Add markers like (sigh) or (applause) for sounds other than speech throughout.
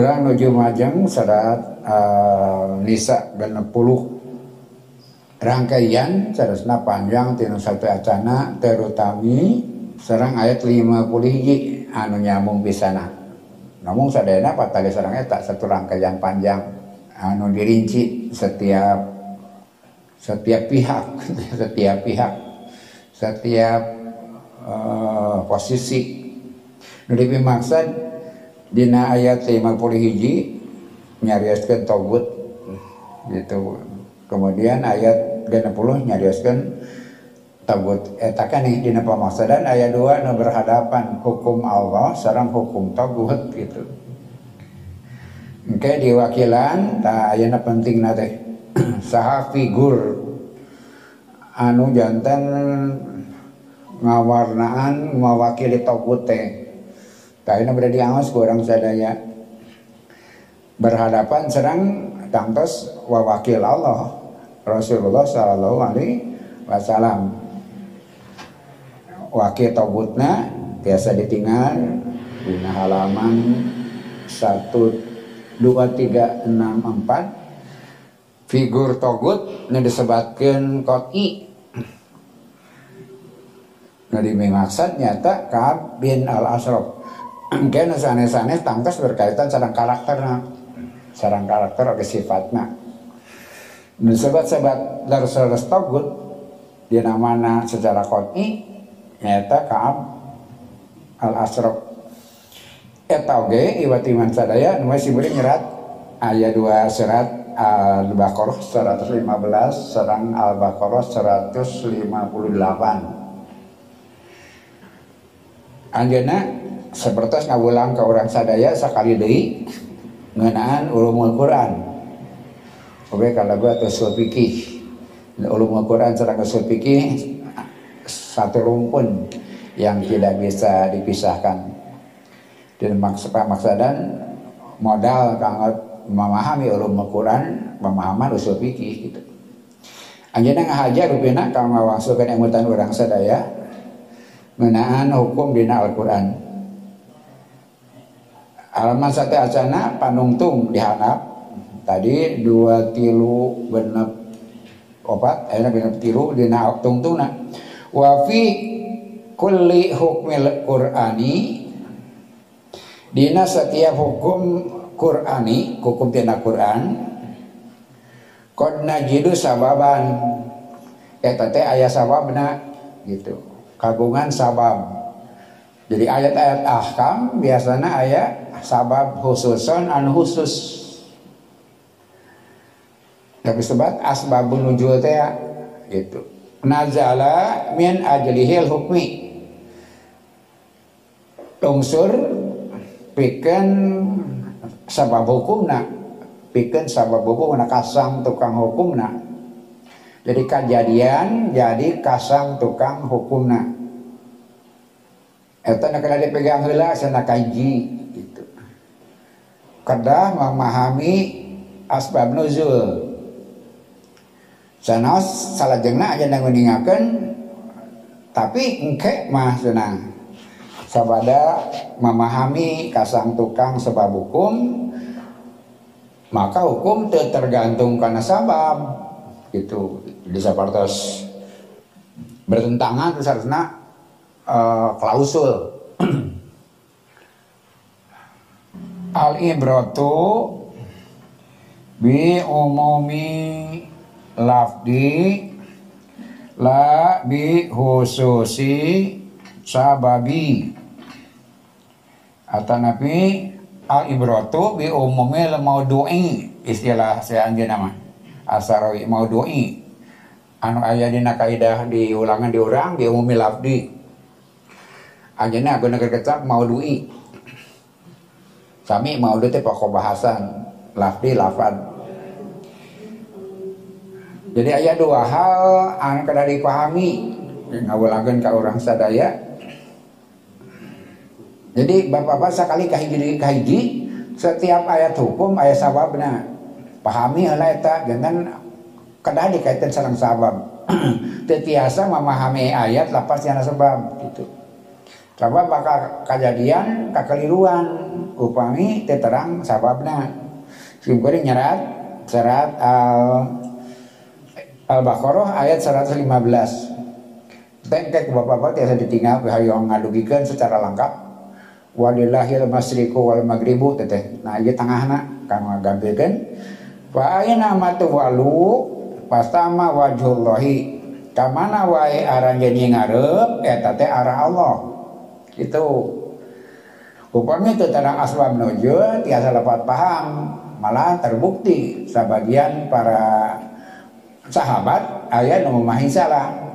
Urang nuju majeng serat uh, Nisa 60 rangkaian sarasna panjang tina satu acana terutami serang ayat 50 hiji anu nyambung pisana namun sadayana patali serang eta satu rangkaian panjang anu dirinci setiap setiap pihak (laughs) setiap pihak setiap uh, posisi. Nu maksud dina ayat 50 hiji nyariaskan togut. Gitu. Kemudian ayat 60 nyariaskan togut. Etakan nih dina pemaksadan ayat 2 nu berhadapan hukum Allah sarang hukum togut gitu. Oke diwakilan tak ayana penting nate (clears throat) saha figur anu jantan ngawarnaan mewakili togut teh karena berada diangus kurang sadaya berhadapan serang tangtos wawakil Allah Rasulullah Shallallahu Alaihi Wasallam. Wakil tobutna biasa ditinggal di halaman satu dua tiga enam empat. Figur togut ini disebutkan koti. Nah di maksud nyata Ka'ab bin al-Asraf Mungkin sanes-sanes tangkas berkaitan sarang karakternya sarang karakter atau sifatnya. Dan sobat-sobat laras-laras togut dia namanya secara koni nyata Kaab al asraf eta oge iwatiman sadaya nu masih beri nyerat ayat dua serat Al-Baqarah 115 serang Al-Baqarah 158 Anjana seperti ngawulang ke orang sadaya sekali deui ngenaan ulumul Quran. Oke kalau gua usul fikih. Ulumul Quran serang usul fikih satu rumpun yang tidak bisa dipisahkan. Dan maksud maksadan modal kanggo memahami ulumul Quran, pemahaman usul fikih gitu. Anjeunna ngahajar rupina kang mawasukeun emutan urang sadaya ngenaan hukum dina Al-Qur'an halaman sate acana panungtung dihanap. Tadi dua tilu benep opat ayeuna benep tilu dina tungtungna. Wa fi kulli hukmil qur'ani dina setiap hukum qur'ani hukum tina Qur'an qad najidu sababan. Eta teh aya sababna gitu. Kagungan sabab jadi ayat-ayat ahkam biasanya ayat sabab khususon an khusus. Tapi sebab asbabun nuzul teh gitu. Nazala min ajlihil hukmi. Unsur pikeun sabab hukumna pikeun sabab hukumna kasang tukang hukumna. Jadi kejadian jadi kasang tukang hukumna. Eta nak dipegang heula sana kaji gitu. Kedah memahami asbab nuzul. Sanos salajengna aja nang ninggalkan tapi engke mah senang. Sabada memahami kasang tukang sebab hukum maka hukum tergantung karena sabab gitu di sapartos bertentangan terus harusnya uh, klausul. Al ibratu bi umumi lafdi la bi khususi sababi. Atau nabi al ibratu bi umumi maudu'i. Istilah saya anjir nama. Asarawi maudu'i. Anu ayah dina kaidah di ulangan di orang bi umumi lafdi Aku negara kecap mau dui. Kami mau teh pokok bahasan lafdi lafad. Jadi ayat dua hal yang kada dipahami ngawulakeun ke orang sadaya. Jadi bapak-bapak sekali kahiji kahiji setiap ayat hukum ayat sababna pahami heula eta jangan kada dikaitkan sareng sabab. (clears throat) Tetiasa memahami ayat lapas yang sebab gitu. Coba bakal kejadian kekeliruan upami terang sababna simkuring nyerat serat al Al-Baqarah ayat 115 Tengkek bapak-bapak tiasa ditinggal Hayong ngadugikan secara lengkap. Walillahil masriku wal magribu teteh. Nah iya tengahna Kang ngagambilkan Fa aina matu walu Pastama wajhullahi Kamana wae arah jadi ngarep Eta teh arah Allah Itu Upami itu tentang asbab nujul Tiasa dapat paham Malah terbukti Sebagian para sahabat ayat memahi salah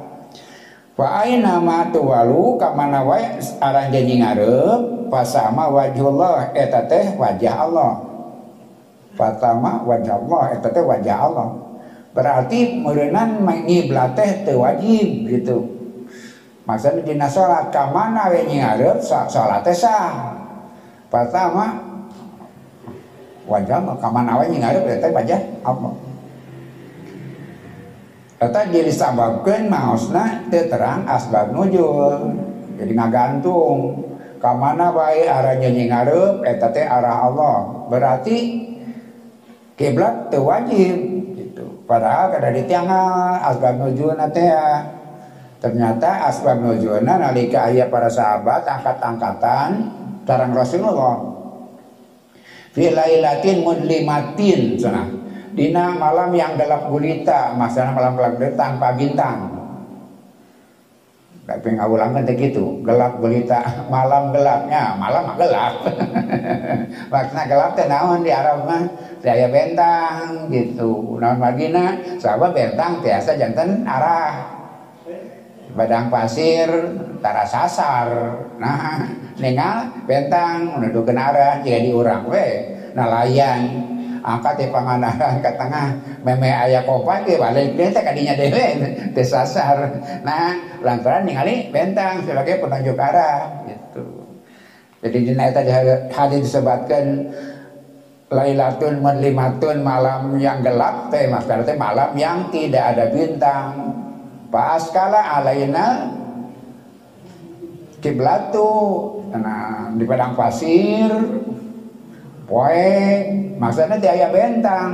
Fa aina ma tuwalu kamana wae aran janji ngarep pasama wajhullah eta teh wajah Allah. Fatama wajah Allah eta teh wajah Allah. Berarti meureunnan ngiblat teh wajib gitu. Maksudnya dina salat kamana we ngarep? Salat teh sah. Fatama wajah Allah kamana we ngarep? Eta wajah Allah. Kata jadi sababkan mausna terang asbab nujul. Jadi ngagantung. Kamana baik arahnya ngarep? Eta teh arah Allah. Berarti kiblat teu wajib gitu. Padahal kada ditiangan asbab nujul teh ya. Ternyata asbab nujulna nalika aya para sahabat angkat-angkatan tarang Rasulullah. Fi lailatin mudlimatin sana dina malam yang gelap gulita masalah malam gelap tanpa bintang. Tapi ngawulangkan gitu gelap gulita (laughs) malam gelapnya. Malam gelap. (laughs) Maksudnya gelap teh di Arab mah? Saya bentang gitu. Naon magina sahabat bentang biasa jantan arah badang pasir tara sasar. Nah ningal bentang menuduhkan arah jika diurang. We nalayan angkat di pangandaran (laughs) ke tengah. Meme ayah kopan ke balik. Dia tak kadinya dewe desasar nah lantaran ningali bentang sebagai penunjuk arah gitu. Jadi di tadi hadis disebutkan Lailatul Mudlimatun malam yang gelap teh berarti malam yang tidak ada bintang Paaskala alaina kiblatu nah di padang pasir poek maksudnya di ayah bentang.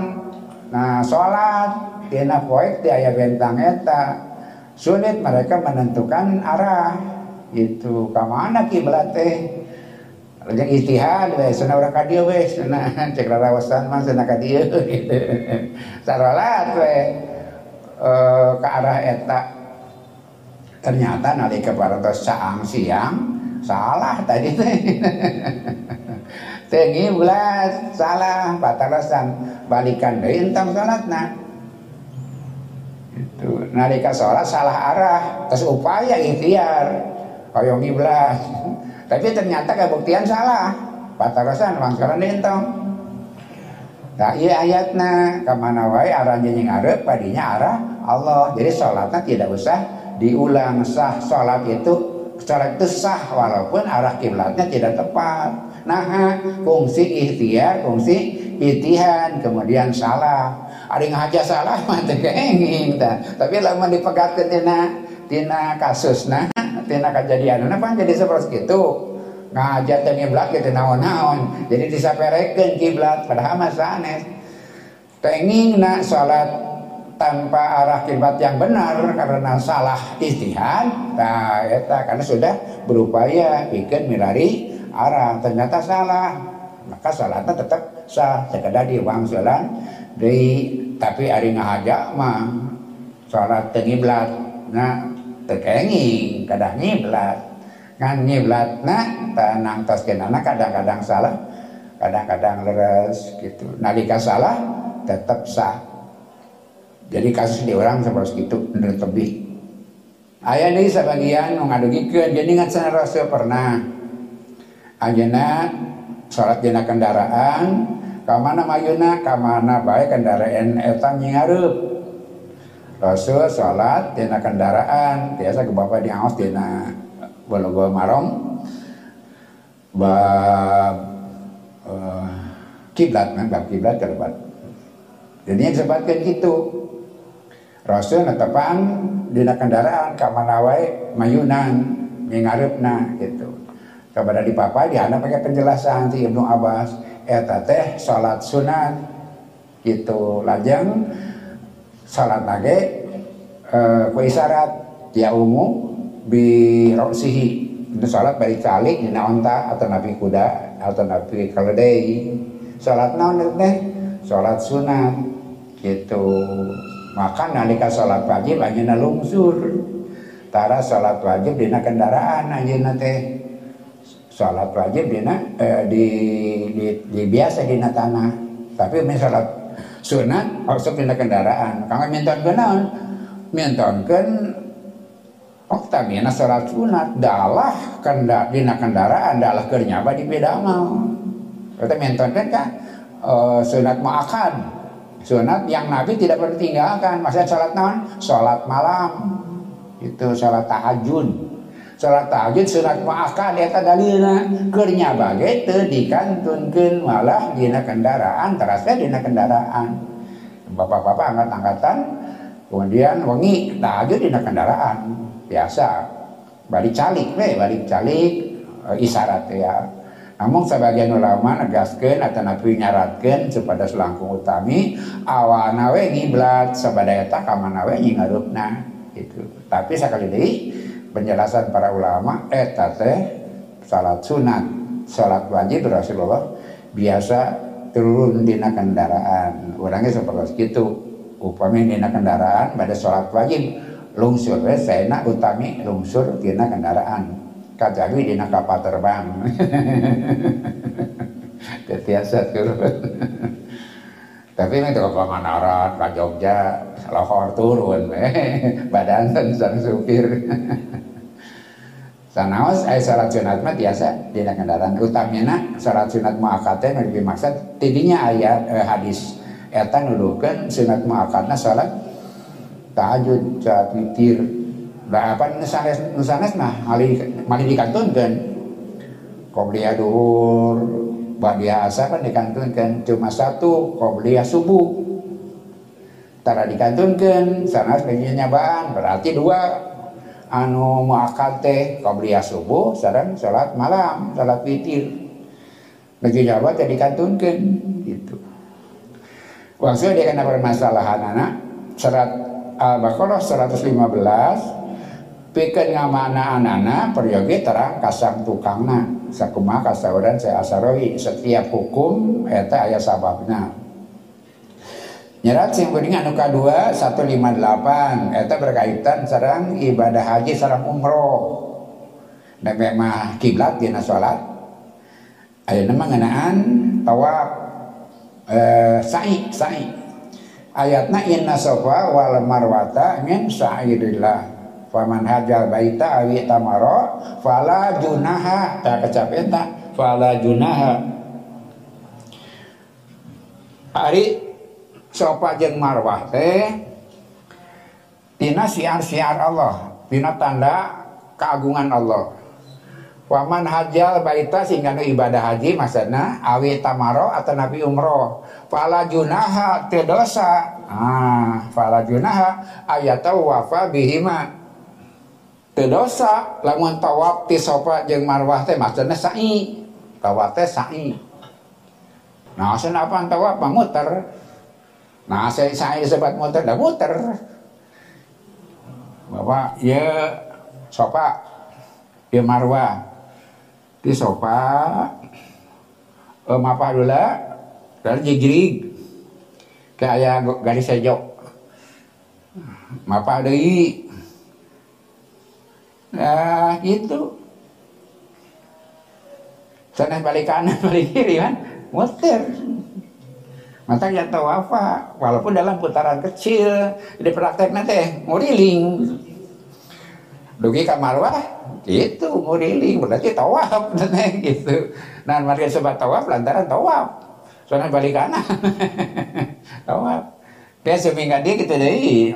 Nah sholat tina poek di ayah bentang eta. Sulit mereka menentukan arah itu ke mana kiblat teh Lajeng istihad we sana urang ka dieu we sana (laughs) cek lalawasan mah (laughs) we uh, ke arah eta ternyata nalika parantos saang siang salah tadi (laughs) teh Tengi belas salah batalasan balikan deh entang salatna. Itu nalika sholat salah arah terus upaya ikhtiar koyong iblas. (laughs) Tapi ternyata kebuktian salah. Batalasan mangkalan entong. Nah iya ayatna ke mana wae arahnya yang arep padinya arah Allah. Jadi sholatnya tidak usah diulang sah. Sholat itu sholat itu sah walaupun arah kiblatnya tidak tepat. Nah fungsi ikhtiar fungsi itihan kemudian salah ada yang aja salah (laughs) mati kenging tapi lama dipegat tina tina kasus nah tina kejadian kenapa jadi seperti itu. Ngajak dan kiblat gitu naon-naon. Jadi disapereken kiblat padahal masa aneh tenging nak salat tanpa arah kiblat yang benar karena salah istihad. Nah eta karena sudah berupaya bikin milari arah. Ternyata salah. Maka salatnya tetap sah. Sekedar di uang jalan di tapi hari ngahaja mah salat tengiblat nah tekengi kadang ngiblat. Ngan ngiblat nah tenang tos kenana kadang-kadang salah kadang-kadang leres gitu. Nalika salah tetap sah jadi kasus di orang seperti itu menurut lebih ayah ini sebagian mengadugikan jadi nggak sana rasul pernah. Anjena salat dina kendaraan kamana mayuna kamana baik kendaraan etang nyarup Rasul salat dina kendaraan biasa ke bapak diangos dina bologo marong. Bab uh, kiblat kan bab kiblat jadi yang disebutkan gitu Rasul netepan dina kendaraan kamana wae mayunan ngarepna gitu. Kepada di papa di anak pakai penjelasan ti Ibnu Abbas eta teh salat sunat gitu. Lajang salat nage eh, ku isyarat ya bi roksihi. Itu salat balik calik dina onta atau nabi kuda atau nabi keledai. Salat naon teh? Salat sunat gitu maka nalika salat wajib ayeuna lungsur. Tara salat wajib dina kendaraan ayeuna teh. Salat wajib dina eh, di, di, di biasa dina tanah. Tapi misalnya sunat harus pindah kendaraan. Kanggo mintonkeun naon mintonkeun oktamina salat sunat dalah kenda dina kendaraan dalah keur nyaba di bedamal kita mintonkeun kan uh, sunat muakad sunat yang Nabi tidak pernah tinggalkan. Maksudnya salat naon salat malam. Itu salat tahajud. Salat tahajud sunat muakkad eta dalilna keur nyabage teu dikantunkeun malah dina kendaraan terasa dina kendaraan. Bapak-bapak angkat-angkatan kemudian wengi tahajud dina kendaraan. Biasa. Balik calik we balik calik. Uh, isyarat ya namun sebagian ulama negaskan atau nabi nyaratkan kepada selangkung utami awana we ngiblat sabada eta ka mana we ngarupna gitu. Tapi sekali lagi penjelasan para ulama eta teh salat sunat. Salat wajib Rasulullah biasa turun dina kendaraan. Orangnya seperti itu upami dina kendaraan pada salat wajib. Lungsur we nak utami lungsur dina kendaraan kajawi dina kapal terbang. (laughs) Ketiasa turun tapi ini ke Manarat, ke Jogja, Lahore turun, badan sang supir. Sanaos ay salat sunat mah biasa dina kendaraan utamina salat sunat muakkad nu dimaksud tidinya ayat eh, hadis eta nuduhkeun sunat muakkadna salat tahajud salat witir da apa nusanes nusanes mah mali mali dikantunkeun. Qobliyah duhur ba'diyah asar kan dikantunkeun. Cuma satu qobliyah subuh. Tara dikantunkeun sanes nyabaan berarti dua. Anu muakad teh qabliyah subuh sareng salat malam salat witir. Lagi jabat jadi kantunkeun gitu. Waktu dia kena permasalahan anak. Serat Al-Baqarah 115 pikeun ngamana anana peryogi terang kasang tukangna. Sakuma kasauran saya asarawi setiap hukum eta aya sababna. Nyerat sing kuning anu kadua 158 eta berkaitan sarang ibadah haji sarang umroh. Dan memang kiblat dina salat ayeuna mah ngeunaan tawaf. Eh, sa'i sa'i. Ayatna inna safa wal marwata min sa'irillah faman hajal baita awi tamaro fala junaha tak kecap eta fala junaha. Hari sopa jeng marwah teh tina siar-siar Allah tina tanda keagungan Allah. Waman hajal baita sehingga ibadah haji maksudnya awi tamaro atau nabi umroh. Fala junaha te dosa. Ah fala junaha ayata wafa bihima dosa lamun tawaf ti sopa jeung marwah teh maksudnya sa'i. Tawaf teh sa'i. Nah apa tawaf muter. Nah saya, saya sebat muter, dah muter. Bapak, ya sopa, ya marwa, di sopa, um, apa dulu dan jigrig, kayak garis sejok. Mapa deui. Nah, gitu. Sana balik kanan, (laughs) balik kiri kan, muter. Maka ya tawafa, walaupun dalam putaran kecil, di praktek nanti nguriling. Dugi kamarwah, itu nguriling, berarti tawaf, (laughs) gitu. Nah, mereka sebab tawaf lantaran tawaf. Soalnya balik kanan. (laughs) tawaf. Dia seminggu dia gitu deh.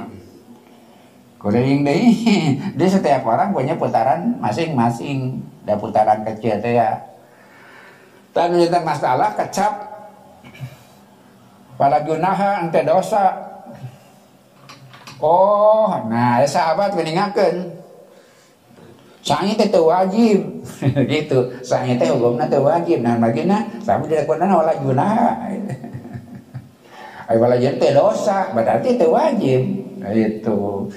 Kuriling deh. (laughs) Dia setiap orang punya putaran masing-masing. Ada putaran kecil tuh ya. Tapi masalah kecap Pala gunaha ente dosa. Oh, nah ya sahabat meningakan. Saya teh wajib (laughs) gitu. Saya teh hukumna teh wajib. Nah bagina sami dilakukan wala junah. (laughs) Ay wala teh dosa, berarti teh wajib. Nah, itu.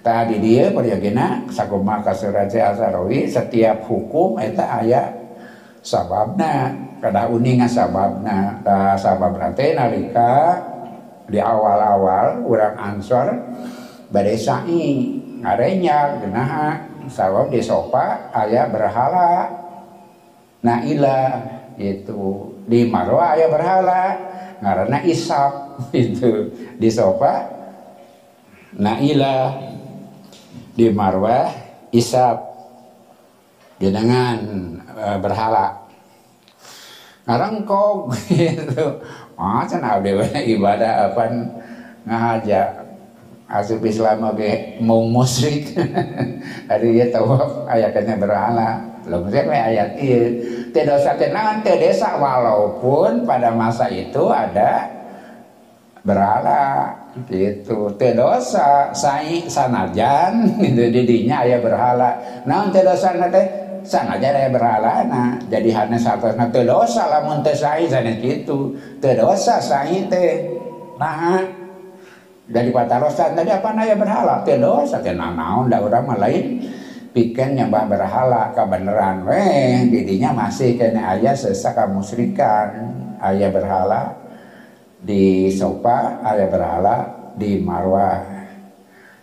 Tadi dia perjagina sakuma kasuraja asarawi setiap hukum eta aya sababna. Kada uninga sababna da sabab teh nalika di awal-awal orang ansor badai sa'i ngarenya genaha sabab di sopa ayah berhala. Naila itu di marwa ayah berhala karena isap (laughs) itu di sopa naila di marwah isap dengan uh, berhala. Ngarang kok (laughs) gitu macam ada ibadah apa ngajak. Asup Islam oke mau musrik (laughs) hari dia tahu ayatnya berhala. Belum saya ayat? Ini tidak usah tenang desa walaupun pada masa itu ada berhala gitu. Tedosa sai sanajan (laughs) itu didinya ayah berhala. Nah tedosa nate sanajan ayah berhala nah jadi hanya satu nah tedosa lamun teh sai sana gitu. Tedosa sai teh. Nah dari patarosan tadi apa naya berhala? Tedosa teh naon da urang mah lain. Piken nyembah berhala kebenaran weh. Didinya masih kena ayah sesak musyrikan ayah berhala di sopa ada berhala di marwah.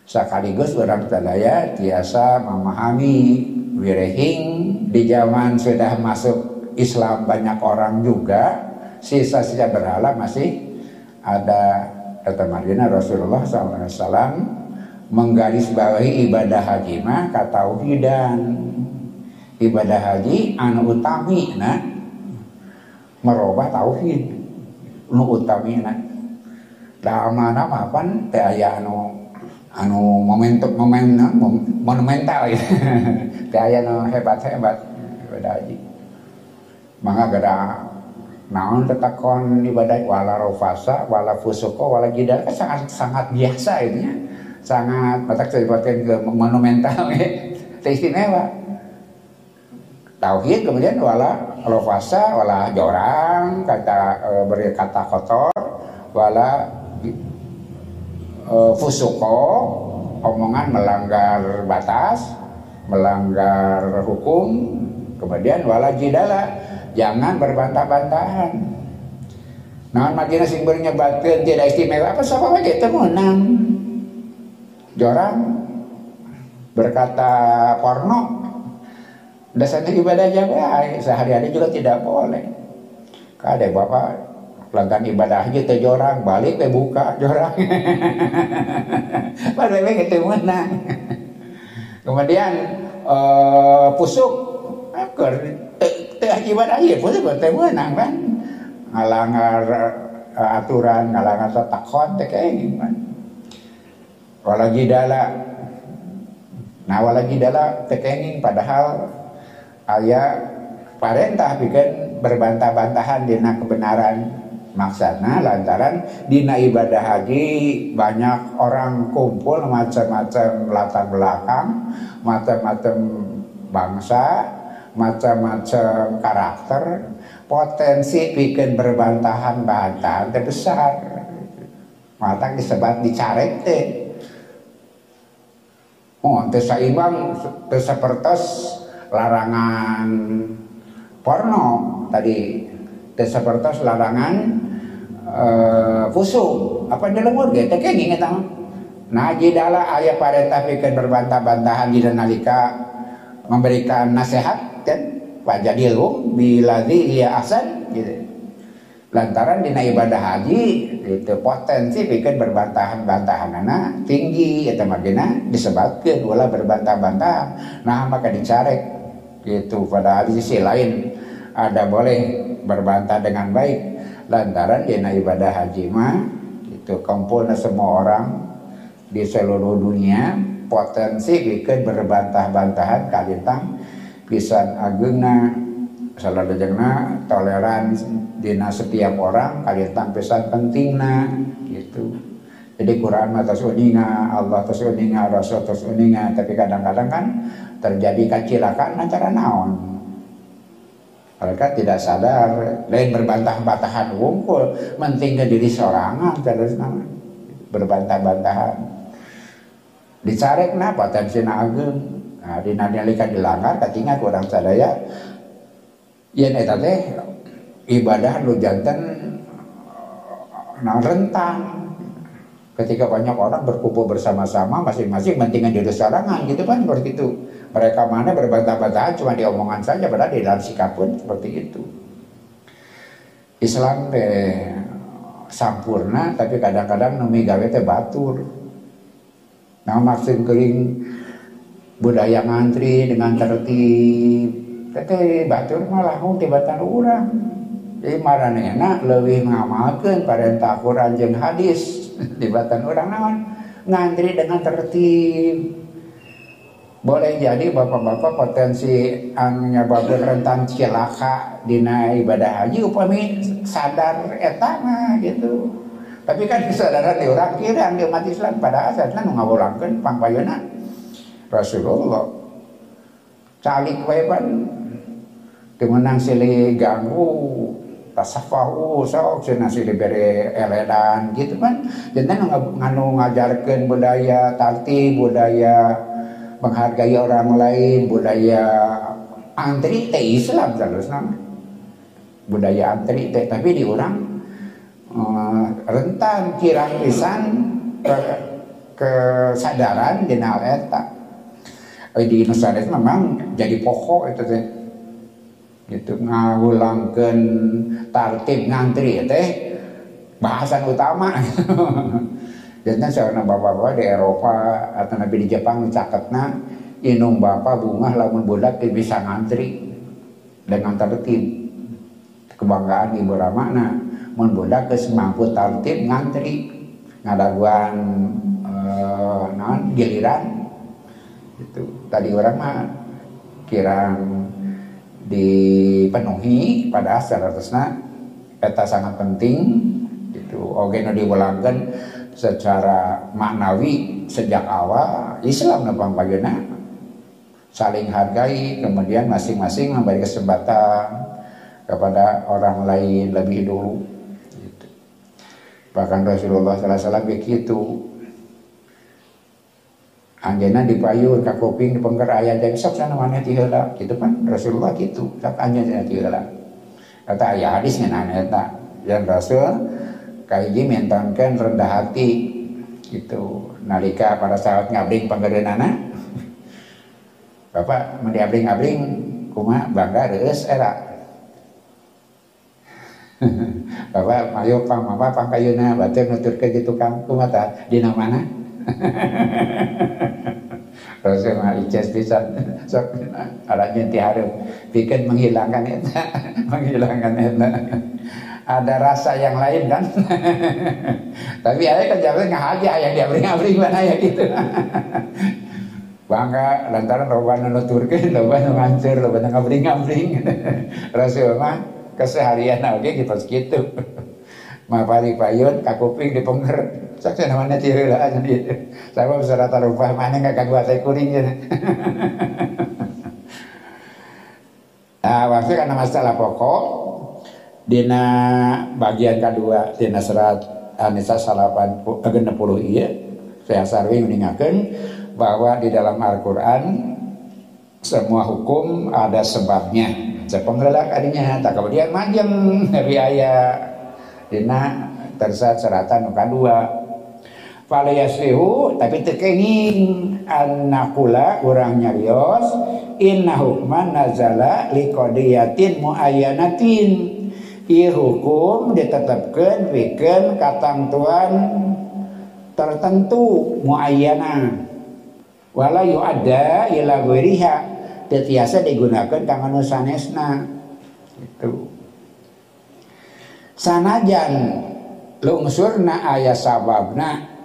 Sekaligus orang tadaya tiasa memahami wirehing di zaman sudah masuk Islam banyak orang juga sisa-sisa berhala masih ada. Kata Madinah Rasulullah SAW menggarisbawahi ibadah haji mah katauhidan ibadah haji anu utami nah merubah tauhid nu utamina da mana mapan teh aya anu anu momentum momen monumental ya. (laughs) Teh aya nu hebat hebat ibadah haji mangga gada naon tetakon ibadah wala rofasa wala fusuko wala jidal kan sangat sangat biasa ini ya. Sangat batak disebutkan ke monumental (laughs) ya. Istimewa. Tauhid kemudian wala rofasa wala jorang kata e, beri kata kotor wala e, fusuko omongan melanggar batas melanggar hukum kemudian wala jidala jangan berbantah-bantahan. Nah makin sing bernyebatkan tidak istimewa apa siapa aja menang jorang berkata porno dasarnya ibadah jaga sehari-hari juga tidak boleh. Kade bapak. Pelanggan ibadah aja teh jorang. Balik teh buka jorang. Pada itu menang kemudian uh, pusuk. Akur teh ibadah aja. Pusuk teh menang kan? Ngalangar uh, aturan ngalangar takon teh kayak gimana? Walau jidala nah walau jidala tekenging padahal ayah parentah bikin berbantah-bantahan dina kebenaran maksana lantaran dina ibadah haji banyak orang kumpul macam-macam latar belakang macam-macam bangsa macam-macam karakter potensi bikin berbantahan-bantahan terbesar. Mata disebut dicarek teh oh tesaimbang tesapertos larangan porno tadi. Seperti larangan uh, fusu. Apa dalam warga? Teh kenging eta nah jidala aya parentah pikeun berbantah-bantahan di nalika memberikan nasihat kan? Wajadilhum biladzi ya asan gitu. Lantaran dina ibadah haji itu potensi bikin berbantahan-bantahan anak tinggi itu magina disebabkan wala berbantah-bantahan. Nah maka dicarek itu pada sisi lain ada boleh berbantah dengan baik. Lantaran di ibadah haji mah itu kumpulnya semua orang di seluruh dunia potensi bikin berbantah-bantahan kalintang pisan agengna selalu jengna toleran dina setiap orang kalintang pisan pentingna gitu jadi Quran atas uninga Allah uninga Rasul uninga tapi kadang-kadang kan terjadi kecelakaan antara naon. Mereka tidak sadar. Lain berbantah-bantahan wungkul mentinggal diri sorangan terus nama berbantah-bantahan. Dicarek na potensi ageng. Nah di nalika dilanggar ketika kurang sadaya ya eta teh ibadah lu jantan nah rentang ketika banyak orang berkumpul bersama-sama masing-masing mentingkan diri sorangan gitu kan seperti itu. Mereka mana berbantah-bantahan cuma diomongan saja padahal di dalam sikap pun seperti itu. Islam sampurna tapi kadang-kadang numi gawe teh batur. Nah maksud kering budaya ngantri dengan tertib teh batur malah tibatan orang jadi marane enak lebih ngamalkan perintah Quran jeung hadis Dibatan orang naon? Ngantri dengan tertib. Boleh jadi bapak-bapak potensi anu nyebabkeun rentan cilaka dina ibadah haji upami sadar etama gitu. Tapi kan kesadaran di orang kira di umat Islam. Pada asasnya nu ngawulangkeun pangpayuna Rasulullah. Calik wae pan kemenang silih ganggu tasafahu sok cenah si diberi eledan gitu kan. Jantan nganu ngajarkan budaya tarti budaya menghargai orang lain budaya antri teh Islam terus nama budaya antri teh tapi di orang uh, rentan kirang pisan ke, kesadaran jenal eta. Di Nusantara memang jadi pokok itu teh gitu ngawulangkan tartib ngantri ya teh. Bahasan utama. (laughs) Jadi seorang bapak-bapak di Eropa atau nabi di Jepang caketna inung bapak bunga lamun budak bisa ngantri dengan tertib kebanggaan ibu ramana mun budak geus mampu tertib ngantri ngadaguan eh, non giliran. Itu tadi orang mah kirang dipenuhi pada secara eta sangat penting itu oke nu secara maknawi sejak awal. Islam nepang pagina saling hargai kemudian masing-masing memberi kesempatan kepada orang lain lebih dulu gitu. bahkan Rasulullah SAW begitu Anjena dipayun ka kuping di pengker ayah jadi sok sana mana tiheula gitu kan Rasulullah gitu. Sok anjena tiheula kata ayah hadis ngeunana eta yang Rasul kaiji mentonkeun rendah hati. Gitu. Nalika para sahabat ngabring panggereunana (laughs) Bapak mun diabring-abring kumaha bangga reus era. (laughs) Bapak ayo pang apa pangkayuna batur nuturkeun gitu kang kumaha dina mana (laughs) Rasul mah ijaz bisa sok arahnya tiharum bikin menghilangkan itu (laughs) menghilangkan itu ada rasa yang lain kan? (laughs) Tapi ayah kan jawabnya nggak aja yang dia beri ngabri mana ya gitu. Bangga lantaran loba nuturkeun loba nu ngancur loba ngabri ngabri Rasul mah keseharian oke gitu segitu. Mah payun kakuping di Saksi namanya ciri lah (laughs) aja dia. Saya mau serata rupa mana nggak kagak saya kuring ya. (laughs) Nah, waktu karena masalah pokok dina bagian kedua dina serat Anisa salapan eh, puluh iya saya sarwi meninggalkan bahwa di dalam Al-Quran semua hukum ada sebabnya sepenggelak adinya tak kemudian majeng dari ayat dina tersat seratan nuka dua fala yasrihu tapi tekenging annakula urang nyarios inna hukman nazala liqadiyatin muayyanatin. Ieu hukum ditetapkeun pikeun katentuan tertentu muayyana. Wala yu'adda ila ghairiha tetiasa digunakan kang anu sanesna itu sanajan lungsurna aya sababna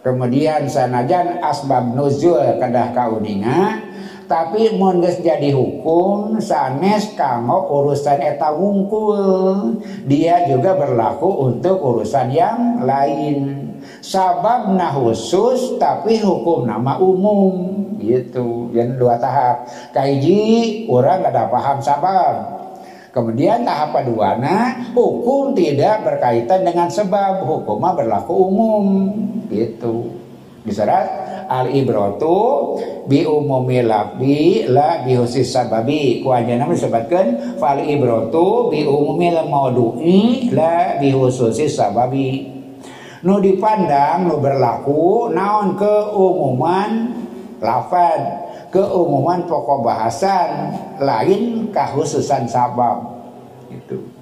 kemudian sanajan asbab nuzul kedah kauninga tapi mun jadi hukum sanes kanggo urusan eta wungkul. Dia juga berlaku untuk urusan yang lain. Sabab nah khusus tapi hukum nama umum. Gitu yang dua tahap. Kaiji orang ada paham sabab kemudian tahap kedua nah hukum tidak berkaitan dengan sebab hukumnya berlaku umum gitu. Diserat al ibratu bi umumi lafdi la bi husis sababi. Ku anjeunna disebutkeun fal ibratu bi umumi maudu'i la bi sababi. Nu dipandang nu berlaku naon keumuman lafad keumuman pokok bahasan lain kahususan sabab. Itu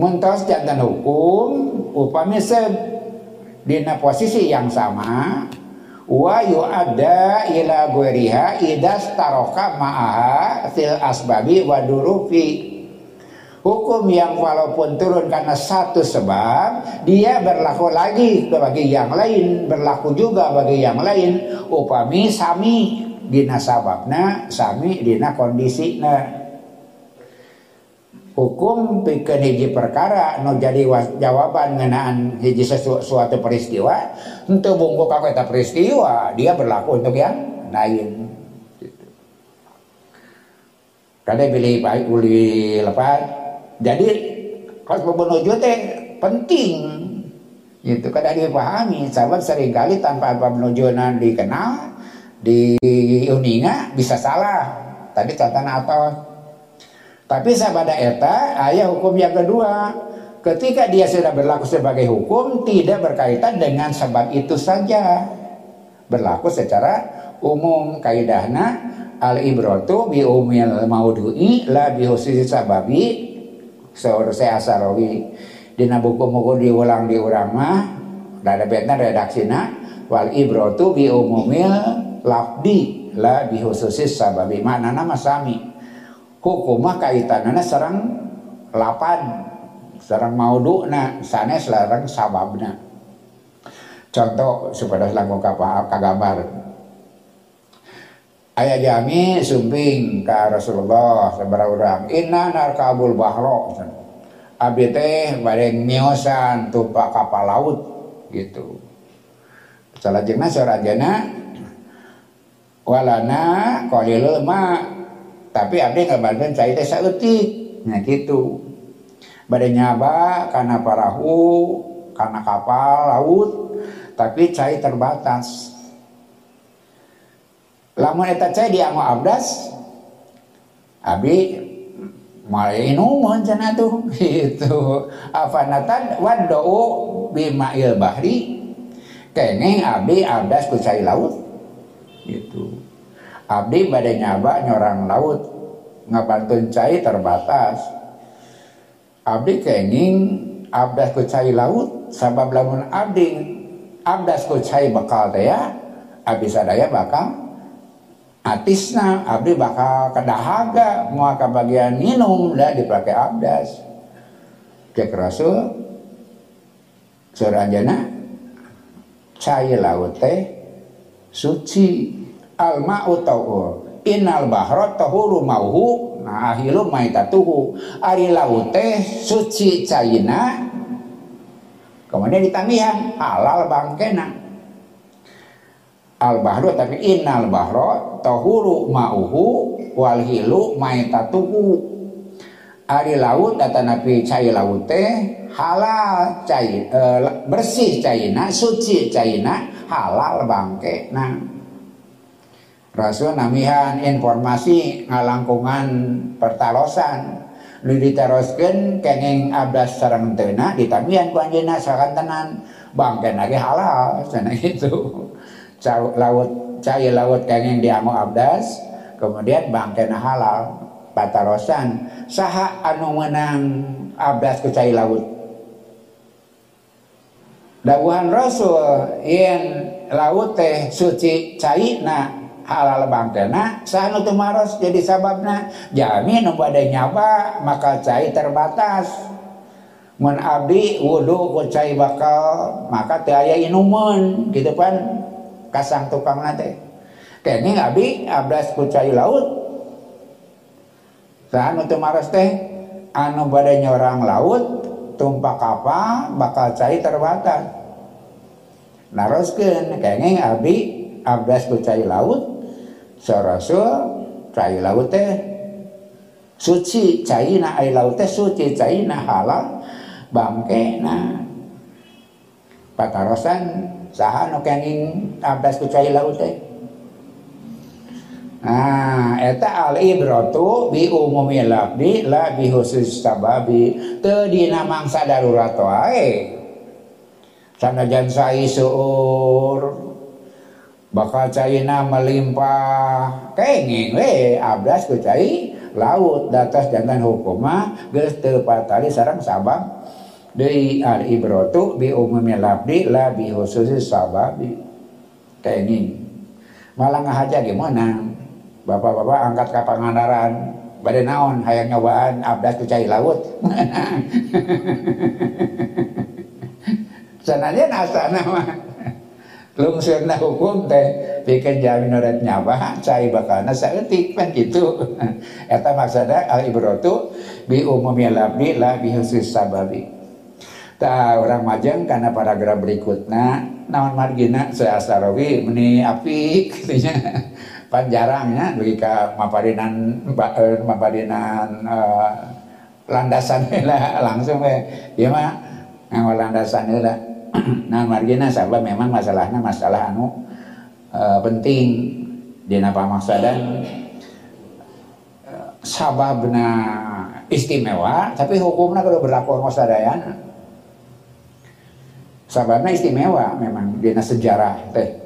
muntas jantan hukum upami dina posisi yang sama wa yu'adda ila ghairiha idas taroka ma'aha fil asbabi wa durufi hukum yang walaupun turun karena satu sebab dia berlaku lagi bagi yang lain berlaku juga bagi yang lain. Upami sami dina sababna sami dina kondisina hukum pikeun hiji perkara nu jadi jawaban ngenaan hiji sesuatu peristiwa untuk bungku kakek peristiwa dia berlaku untuk yang lain. Gitu. pilih baik uli lepas jadi kalau menuju teh penting. Itu kada dipahami sahabat sering kali tanpa apa dikenal di uninga bisa salah. Tadi catatan atau tapi sabada eta ayah hukum yang kedua. Ketika dia sudah berlaku sebagai hukum tidak berkaitan dengan sebab itu saja. Berlaku secara umum. Kaidahna al ibratu bi umil maudu'i la bi husisi sababi seurus saya asarawi dina buku-buku diulang diurang mah ada betna redaksina wal ibratu bi umumil lafdi la bi hususis sababi mana nama sami. Hukumah kaitanana serang lapan serang mauduna sanes larang sababna. Contoh supaya langkung kagambar ayah jami sumping ke Rasulullah seberapa orang inna narkabul bahro abdi teh bareng miosan tumpak kapal laut gitu. Salajengna sorajana walana qalilul ma. Tapi abdi ngabantuin cai teh saeutik nya gitu. Bade nyaba karena parahu karena kapal laut tapi cai terbatas lamun eta cai dianggo abdas abdi mulai inumun cenah tuh (laughs) gitu afanatan wadau bima'il bahri kengeng abdi abdas ku cai laut gitu Abdi badai nyaba nyorang laut ngabantun cai terbatas. Abdi kenging abdas ku cai laut sabab lamun abdi abdas ku cai bakal daya abdi sadaya bakal atisna abdi bakal kedahaga mau ke bagian minum dah dipakai abdas. Cek rasul suranjana cai laut teh suci. Al ma'u tauhur innal bahra tahuru mauhu nah ahilu maitatuhu. Ari laut teh suci caina kemudian ditamihan halal bangkena al bahru tapi innal bahra tahuru mauhu wal hilu maitatuhu. Ari laut data nabi cai laut teh halal cai e, bersih caina suci caina halal bangke nah Rasul namihan informasi ngalangkungan pertalosan. Lu diteruskan kenging abdas sarang tena ditamihan ku anjeunna sakantenan bangkeun lagi halal (laughs) sana itu laut cai laut kenging diamu abdas kemudian bangkeun halal patarosan saha anu menang abdas ku cai laut? Dawuhan Rasul yang laut teh suci caina halal bangkena sanu maros jadi sababna? Jami nu bade nyaba maka cai terbatas. Mun abdi wudu ku cai bakal maka teu aya inuman gitu kan kasang tukang nate. Kene abi abdas ku cai laut. Sahan untuk maras teh anu badai nyorang laut tumpak kapal bakal cai terbatas. Naroskeun kene abi abdas ku cai laut sarasul cai laut teh suci caina ai laut teh suci caina halal bangke na. Patarosan saha nu kenging abdas ku cai laut teh Nah, eta al ibratu bi umumi labdi la bi khusus sababi teu dina mangsa darurat wae. Sanajan sai suur bakal caina melimpah kenging we abdas ku cai laut datas jantan hukuma geus teu patali sareng sabab deui al ibratu bi umumi labdi la bi khusus sababi kenging malah ngahaja gimana? Bapak-bapak angkat ke Pangandaran badai naon hayang nyobaan abdas ku cai laut. (laughs) Sananya nasa nama lungsurna hukum teh bikin jamin urat nyaba cai bakana saeutik kan gitu. (laughs) Eta maksudna al ibratu bi umumi labdi la bi khusus sababi ta orang majeng karena paragraf berikutnya naon margina seasarawi meni api (laughs) katanya. Panjarangnya bagi ke mapadinan uh, mapadinan uh, landasan (laughs) lah langsung we. Ya mah ngawal landasan lah. (clears throat) Nah margina sabab memang masalahnya masalah anu uh, penting. Di napa maksadan uh, sababna istimewa tapi hukumnya kalau berlaku masadayana sababnya istimewa memang di sejarah teh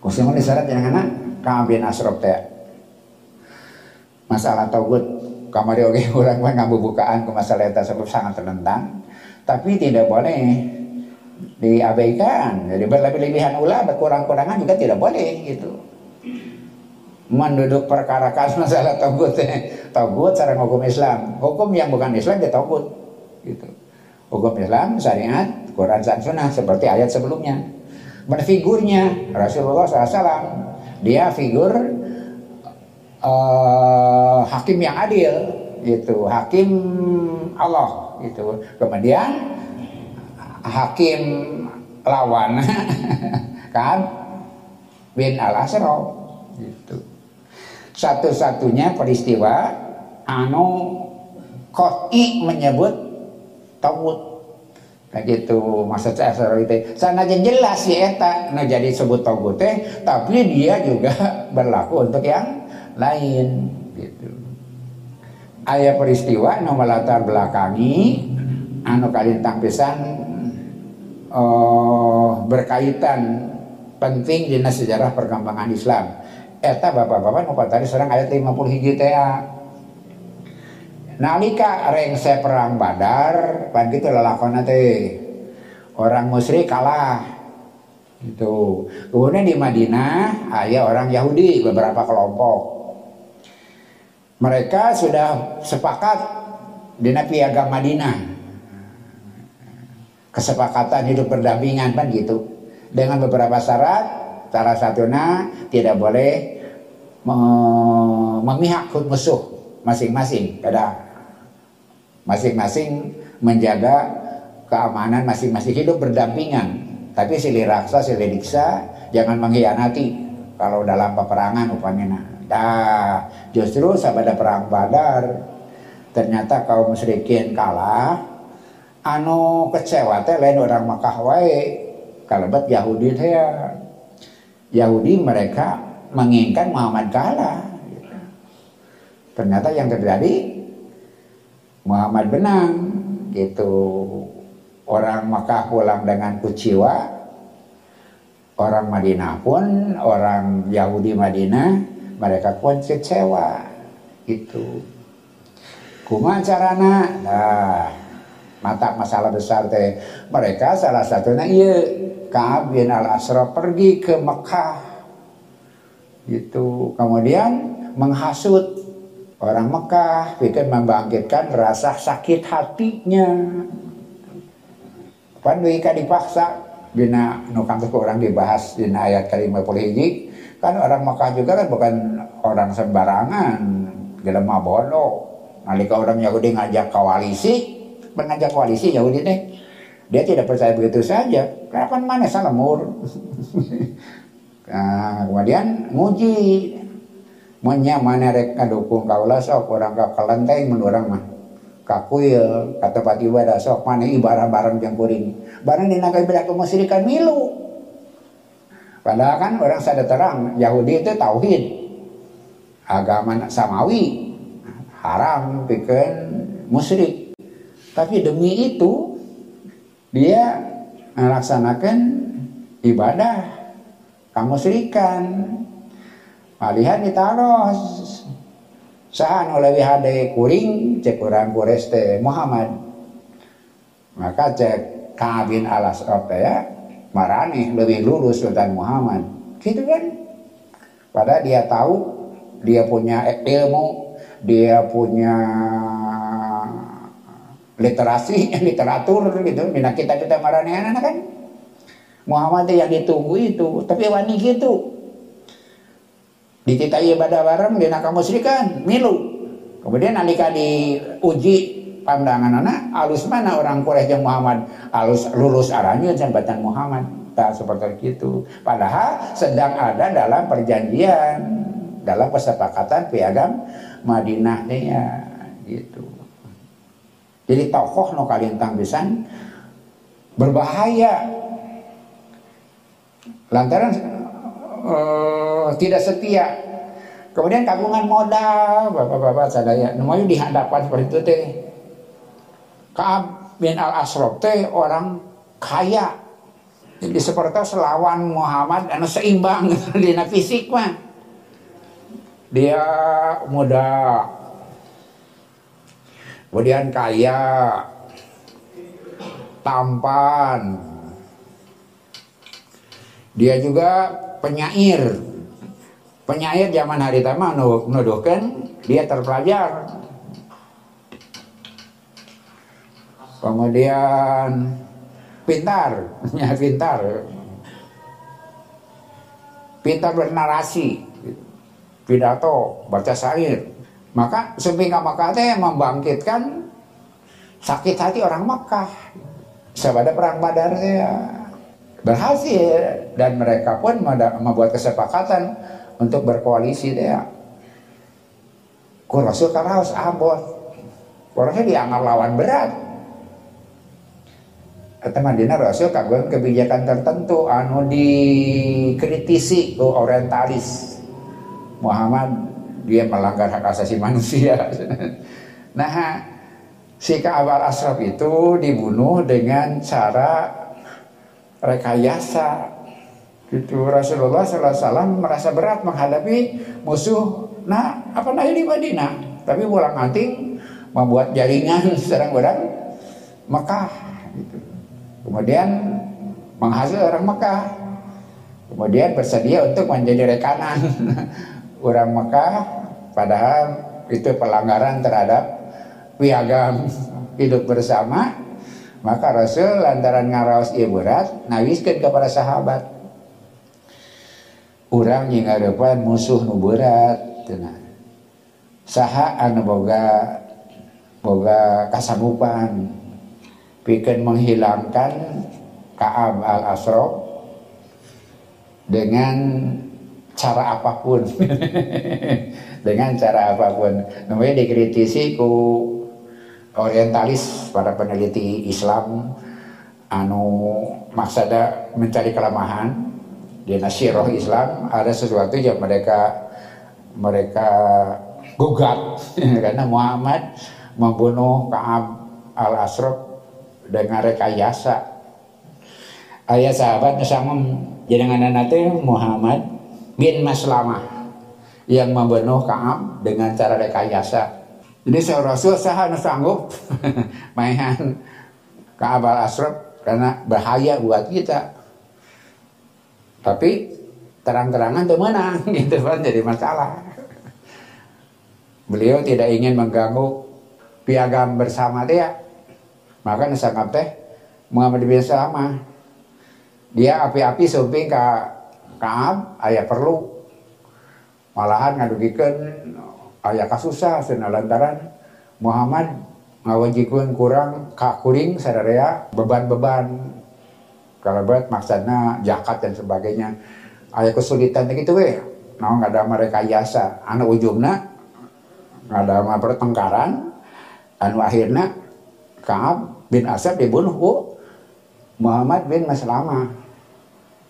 Kusimun disyarat yang anak kabin asrop teh. Masalah togut kamari oke (laughs) orang mah bukaan ke masalah itu sebab sangat terentang. Tapi tidak boleh diabaikan. Jadi berlebih-lebihan ulah berkurang-kurangan juga tidak boleh gitu. Menduduk perkara kas masalah togut togut secara hukum Islam. Hukum yang bukan Islam dia togut gitu. Hukum Islam syariat Quran dan Sunnah seperti ayat sebelumnya. Berfigurnya Rasulullah SAW dia figur uh, hakim yang adil gitu. Hakim Allah gitu. Kemudian hakim lawan (laughs) kan? Bin al asro gitu. Satu-satunya peristiwa anu koi menyebut tawud kayak gitu maksud saya itu. Sana jelas ya eta. Nah jadi sebut togut teh tapi dia juga (laughs) berlaku untuk yang lain gitu. Ayat peristiwa nomor latar belakangi anu kalintang pisan oh, berkaitan penting di sejarah perkembangan Islam. Eta bapak-bapak nu tadi serang ayat 50 hiji teh nalika rengse perang badar pan gitu lelakon teh. Orang musyrik kalah. Itu kemudian di Madinah ada orang Yahudi beberapa kelompok. Mereka sudah sepakat di piagam Madinah. Kesepakatan hidup berdampingan kan gitu. Dengan beberapa syarat salah satunya tidak boleh memihak musuh masing-masing. Pada masing-masing menjaga keamanan masing-masing hidup berdampingan. Tapi silih raksa silih diksa jangan mengkhianati kalau dalam peperangan upamina dah justru sabada perang badar ternyata kaum musyrikin kalah anu kecewa teh lain orang Makkah wae kalebat Yahudi teh ya. Yahudi mereka menginginkan Muhammad kalah. Ternyata yang terjadi Muhammad benang gitu. Orang Makkah pulang dengan kuciwa orang Madinah pun orang Yahudi Madinah mereka pun kecewa itu kuma carana? Nah mata masalah besar teh. Mereka salah satunya iya Ka'ab bin al Asra pergi ke Mekah gitu. Kemudian menghasut Orang Mekah bikin membangkitkan rasa sakit hatinya. Pan dipaksa bina nukang orang dibahas di ayat puluh hiji kan orang Mekah juga kan bukan orang sembarangan gelema bodoh nalika orang Yahudi ngajak koalisi mengajak koalisi Yahudi deh dia tidak percaya begitu saja. Kapan mana salamur (laughs) nah, kemudian muji Munya mana rek? Kadukung kaulah sok. Orang ka kalenteng mun urang mah. Kakuil kata pati ibadah sok. Mana ibarat barang yang kuring. Barang dina ibadah kemusyrikan milu. Padahal kan orang sadar terang Yahudi itu tauhid. Agama samawi. Haram bikin musyrik. Tapi demi itu dia melaksanakan ibadah. Kamu serikan Malihan ditaros sahan oleh wihade kuring cek kurang kureste Muhammad. Maka cek kabin alas apa ya? Marani lebih lulus Sultan Muhammad. Gitu kan? Padahal dia tahu dia punya ilmu dia punya literasi (laughs) literatur gitu. Minat kita kita marani anak kan? Muhammad yang ditunggu itu tapi wani gitu dititai ibadah bareng dia nak musrikan milu. Kemudian nalika diuji pandangan anak alus mana orang Quraisy yang Muhammad? Alus lulus arahnya jembatan Muhammad. Tak seperti itu. Padahal sedang ada dalam perjanjian dalam kesepakatan piagam Madinah ya gitu. Jadi tokoh no kalian tampisan berbahaya. Lantaran uh, tidak setia. Kemudian kagungan modal, bapak-bapak sadaya, namanya di hadapan seperti itu teh. Kaab bin al Asrof teh orang kaya. Jadi seperti selawan Muhammad anu seimbang (laughs) di fisik mah. Dia muda, kemudian kaya, tampan. Dia juga penyair. Penyair zaman hari tama nuduhkan dia terpelajar. Kemudian pintar (laughs) pintar. Pintar bernarasi. Pidato baca syair. Maka sepingga Makkah membangkitkan sakit hati orang Makkah. Sebada perang Badar ya berhasil dan mereka pun membuat kesepakatan untuk berkoalisi dia. Kur Rasul harus abot. Kurangnya dianggap lawan berat. Teman dina Rasul kagum kebijakan tertentu anu dikritisi ke orientalis. Muhammad dia melanggar hak asasi manusia. (laughs) nah, si Ka'ab al-Ashraf itu dibunuh dengan cara rekayasa gitu. Rasulullah SAW merasa berat menghadapi musuh nah apa namanya di Madinah tapi pulang anting membuat jaringan (laughs) serang orang Mekah gitu. kemudian menghasil orang Mekah. Kemudian bersedia untuk menjadi rekanan (laughs) orang Mekah. Padahal itu pelanggaran terhadap piagam (laughs) hidup bersama maka Rasul lantaran ngaraos ieu berat nawiskeun kepada sahabat. Urang yang ngadepan musuh nu berat cenah. Saha anu boga boga kasanggupan pikeun menghilangkan Ka'ab al-Asraf dengan cara apa pun (laughs) dengan cara apa pun namanya dikritisi ku orientalis para peneliti Islam anu maksada mencari kelemahan di nasiroh Islam ada sesuatu yang mereka mereka gugat (laughs) karena Muhammad membunuh Kaab al Asraf dengan rekayasa. Ayah sahabat sama jenengan nanti Muhammad bin Maslamah yang membunuh Kaab dengan cara rekayasa jadi saya Rasul saya sanggup (laughs) mainan ke Abal karena bahaya buat kita. Tapi terang-terangan tuh menang (laughs) gitu kan jadi masalah. Beliau tidak ingin mengganggu piagam bersama dia. Maka sangat teh Muhammad bin Salama dia api-api suping ke Kaab ayah perlu malahan ngadugikan ayah kasusah sena lantaran Muhammad ngawajikeun kurang kakuring sadarea beban-beban. Kalau buat maksudnya jakat dan sebagainya. Ayah kesulitan gitu weh nah nggak ada mereka yasa anak ujungnya nggak ada pertengkaran anu akhirnya Kaab bin Asad dibunuh ku Muhammad bin Maslamah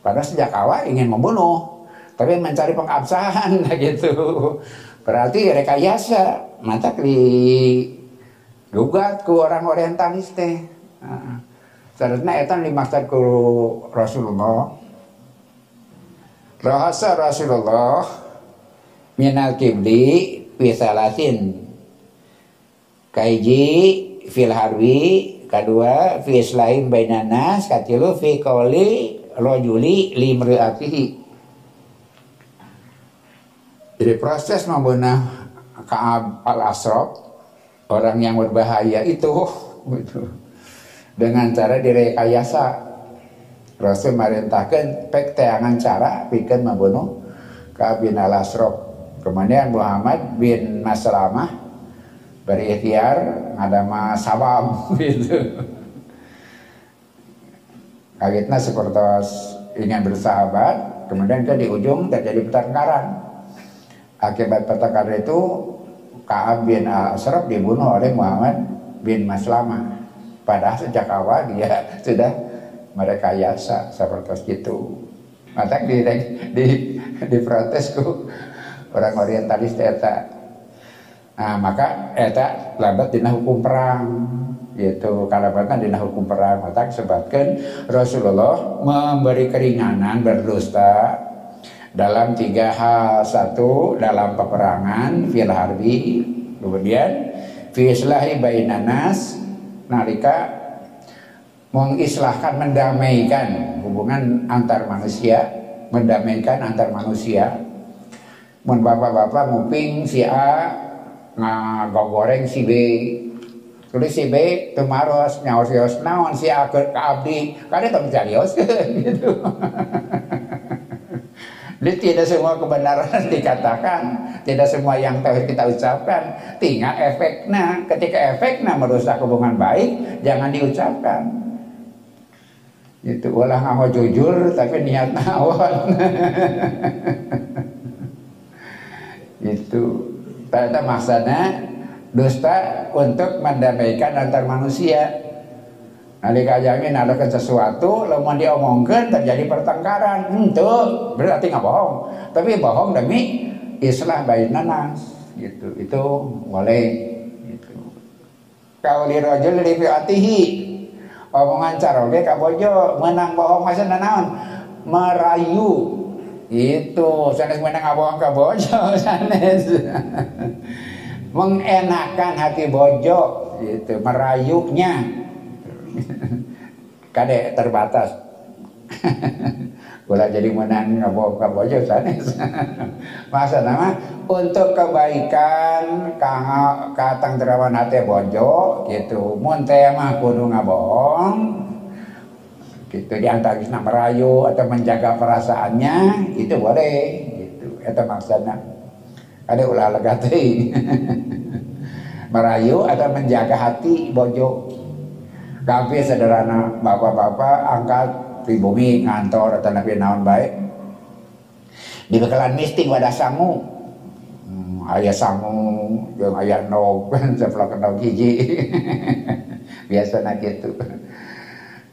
Padahal sejak awal ingin membunuh, tapi mencari pengabsahan (laughs) gitu. Berarti rekayasa, mata di gugat ke orang orientalis teh. Seharusnya itu dimaksud ke Rasulullah. Rahasa Rasulullah minal kibli fisalatin kaiji fil harwi kedua fi islaim bainanas katilu fi qawli rojuli limriatihi jadi proses membunuh Kaab al-Asraf orang yang berbahaya itu gitu, dengan cara direkayasa. Rasul merintahkan pek teangan cara bikin membunuh Kaab bin al-Asraf kemudian Muhammad bin Maslamah berikhtiar ada mas sabab (laughs) gitu. Kagetnya seperti ingin bersahabat kemudian ke di ujung terjadi pertengkaran akibat pertengkaran itu Kaab bin Asraf dibunuh oleh Muhammad bin Maslama. Padahal sejak awal dia (laughs) sudah mereka yasa seperti itu. Maka di, di, di protesku orang orientalis eta. Nah maka eta lambat dina hukum perang yaitu kalabatan dina hukum perang maka sebabkan Rasulullah memberi keringanan berdusta dalam tiga hal satu dalam peperangan fil harbi kemudian fi islahi bainanas nalika mengislahkan mendamaikan hubungan antar manusia mendamaikan antar manusia. Mun bapak-bapak nguping si A ngagoreng si B. Tulis si B temaros nyaos-nyaos naon si akur ke abdi? Kada tong carios (laughs) gitu Jadi tidak semua kebenaran (laughs) dikatakan, tidak semua yang tahu kita ucapkan, tinggal efeknya. Ketika efeknya merusak hubungan baik, jangan diucapkan. Itu ulah mau jujur, tapi niat (laughs) nawon. (laughs) itu, ternyata maksudnya dusta untuk mendamaikan antar manusia. Nanti kajamin ada sesuatu, lemah diomongkan terjadi pertengkaran, itu berarti nggak bohong. Tapi bohong demi islah bayi nanas, gitu. Itu boleh. Gitu. Kau lirojul atihi, omongan caroge kabojo menang bohong masa naon merayu itu sanes menang bohong kabojo (laughs) sanes mengenakan hati bojo itu merayunya (laughs) kade terbatas. (laughs) Gula jadi menang ngabok bojo sanes masa nama untuk kebaikan kang katang terawan hati bojo gitu. Mun teh mah kudu ngabohong gitu diantarisna merayu atau menjaga perasaannya itu boleh gitu. Itu maksudnya. Ada ulah lega (laughs) merayu atau menjaga hati bojo tapi sederhana bapak-bapak angkat pribumi ngantor atau nabi naon baik di bekalan mistik wadah sangu. Hmm, ayah sangu yang ayah nog (laughs) sebelah nog hiji. (laughs) Biasa nak gitu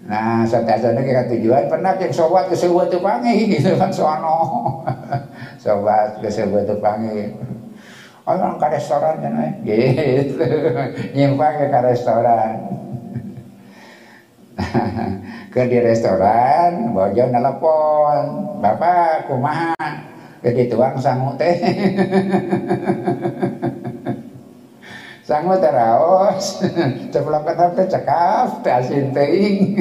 nah setiap kita tujuan pernah yang sobat ke sebuah tupangi gitu (laughs) kan soano sobat ke sebuah tupangi orang ke restoran kan gitu. Nyimpang ke restoran (laughs) ke di restoran bojo nelpon bapak kumaha? Ke dituang sangu teh. (laughs) Sangu teraos kenal teh (laughs) cekaf teh asin teing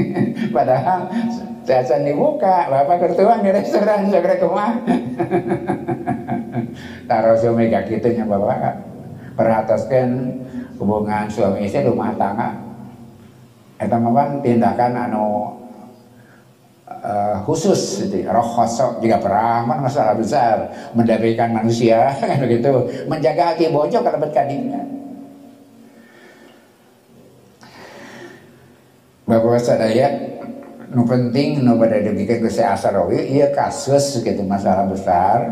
padahal teh asin dibuka bapak kertuang di restoran segera kumaha taruh suami gak gitu nya bapak. Perhataskan hubungan suami istri rumah tangga eta mah tindakan anu uh, khusus itu roh khosok jika perang masalah besar mendamaikan manusia begitu (laughs) menjaga hati bojo kalau berkadingnya Bapak sadaya nu penting nu pada demikian ke asarawi iya kasus gitu masalah besar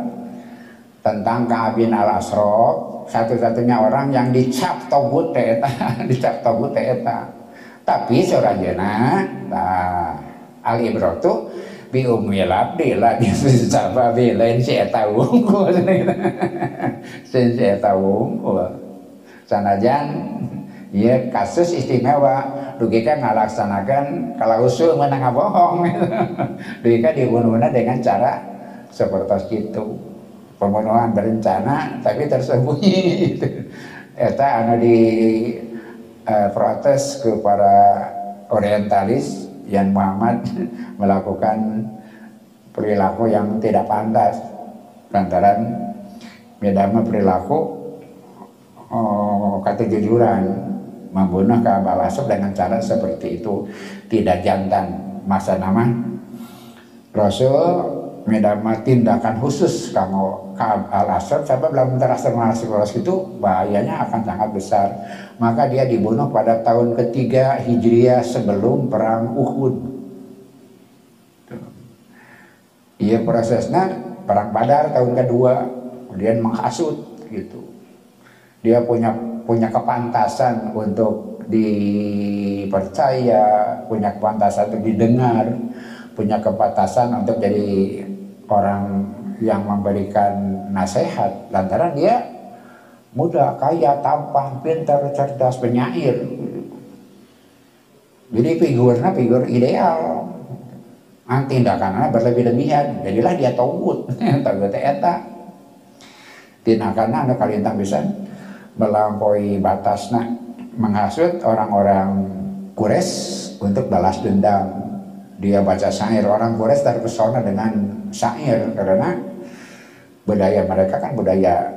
tentang Ka'ab al Asrof satu-satunya orang yang dicap togut eta (laughs) dicap togut eta tapi seorang nah, al ibrotu bi umil abdi lah di sapa bi lain si eta wungkul si eta wungkul sanajan ya kasus istimewa. Dugika ngalaksanakan kalau usul menang bohong. (laughs) Dugika dibunuh dengan cara seperti itu. Pembunuhan berencana tapi tersembunyi. Itu (laughs) eta anu di uh, protes kepada orientalis yang Muhammad (laughs) melakukan perilaku yang tidak pantas. Lantaran bedama perilaku oh, kata jujuran membunuh Ka'ab al-Asad dengan cara seperti itu. Tidak jantan masa nama Rasul medama tindakan khusus kamu al-Asad sampai belum terasa masuk itu bahayanya akan sangat besar. Maka dia dibunuh pada tahun ketiga Hijriah sebelum perang Uhud. Iya prosesnya perang Badar tahun kedua kemudian menghasut gitu. Dia punya punya kepantasan untuk dipercaya, punya kepantasan untuk didengar, punya kepantasan untuk jadi orang yang memberikan nasihat lantaran dia muda, kaya, tampan, pintar, cerdas, penyair. Jadi figurnya figur ideal. Anti tindakannya berlebih-lebihan. Jadilah dia tawud. (laughs) Tawud eta. Tindakannya anu kalintang bisa melampaui batasnya menghasut orang-orang kures untuk balas dendam dia baca syair. Orang kures terpesona dengan syair. Karena budaya mereka kan budaya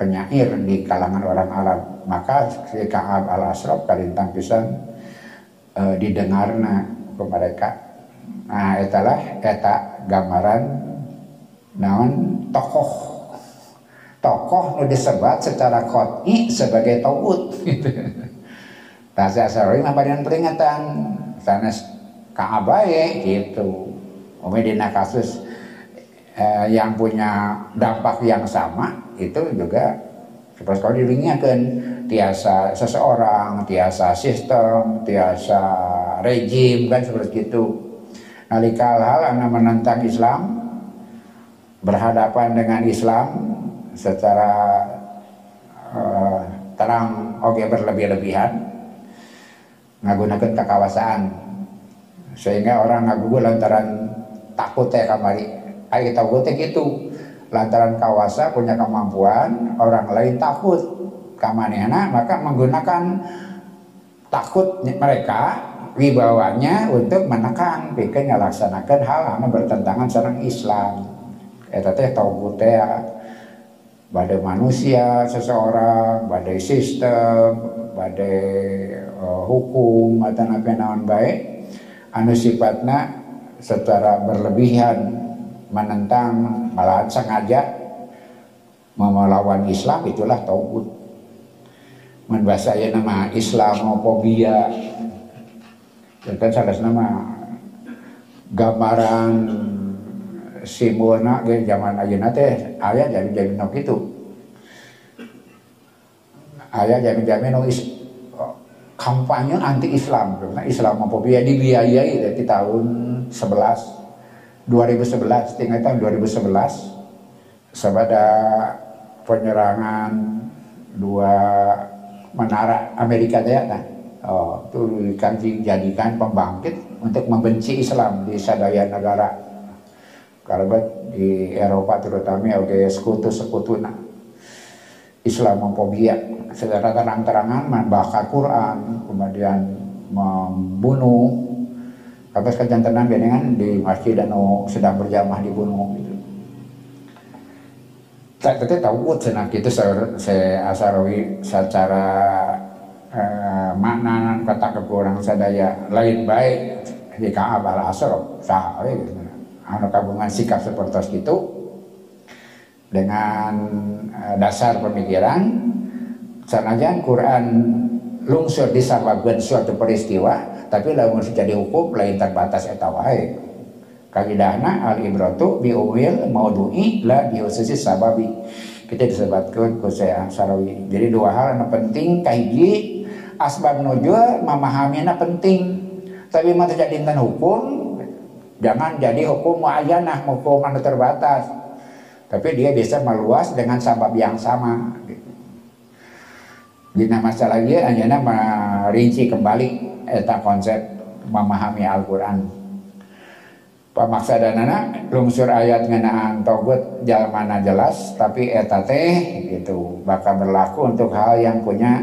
penyair di kalangan orang Arab. Maka si Ka'ab al-Asraf kalintang pisan e, didengarna ke mereka. Nah itulah eta gambaran naon tokoh. Tokoh nu disebat secara kot'i sebagai tauhid. (laughs) Gitu. Tasya sarori dengan peringatan. Sanes kaabaye gitu. Umi dina kasus eh, yang punya dampak yang sama itu juga seperti kalau dilingakan tiasa seseorang, tiasa sistem, tiasa rejim kan seperti itu. Nalika hal-hal yang menentang Islam berhadapan dengan Islam secara uh, terang oke okay, berlebih-lebihan menggunakan kekawasan sehingga orang ngagugu lantaran takut ya kamari. Ayo kita gotek itu lantaran kawasa punya kemampuan orang lain takut. Kamanena maka menggunakan takut mereka wibawanya untuk menekan bikin melaksanakan hal yang bertentangan sarang Islam. Eta teh tauhid badai manusia seseorang, badai sistem, badai uh, hukum atau nabi naon baik anu sifatnya secara berlebihan menentang malahan sengaja melawan Islam itulah tauhid. Membahasa ya nama Islamofobia dan kan salah nama gambaran simbolna ge zaman ayeuna teh aya jami-jami nu kitu. Aya jami-jami nu kampanye anti Islam karena Islamofobia dibiayai dari tahun 11 2011 tinggal tahun 2011 sebada penyerangan dua menara Amerika teh kan oh, itu dijadikan pembangkit untuk membenci Islam di sadaya negara. Kalau di Eropa terutama oke sekutu-sekutu nah. Islamofobia secara terang-terangan membakar Quran kemudian membunuh tapi kejantanan benengan di masjid dan sedang berjamaah dibunuh gitu. Saya tadi tahu senang itu saya, saya asarawi secara eh, makna kata kekurang sadaya lain baik jika abal asro sah gitu. anu kabungan sikap seperti itu dengan uh, dasar pemikiran sanajan Quran lungsur disababkan suatu peristiwa tapi lamun jadi hukum lain terbatas eta wae. Kagidana al ibratu bi umil maudu'i la bi ususi sababi. Kita disebutkan ku saya sarawi. Jadi dua hal yang penting kahiji asbab nujul memahaminya penting. Tapi mah jadi hukum jangan jadi hukum muayyanah hukum anu terbatas. Tapi dia bisa meluas dengan sebab yang sama. gitu. Dina masalah dia hanya merinci kembali eta konsep memahami Al-Quran pamaksadanana lungsur ayat ngenaan togut mana jelas tapi eta teh gitu bakal berlaku untuk hal yang punya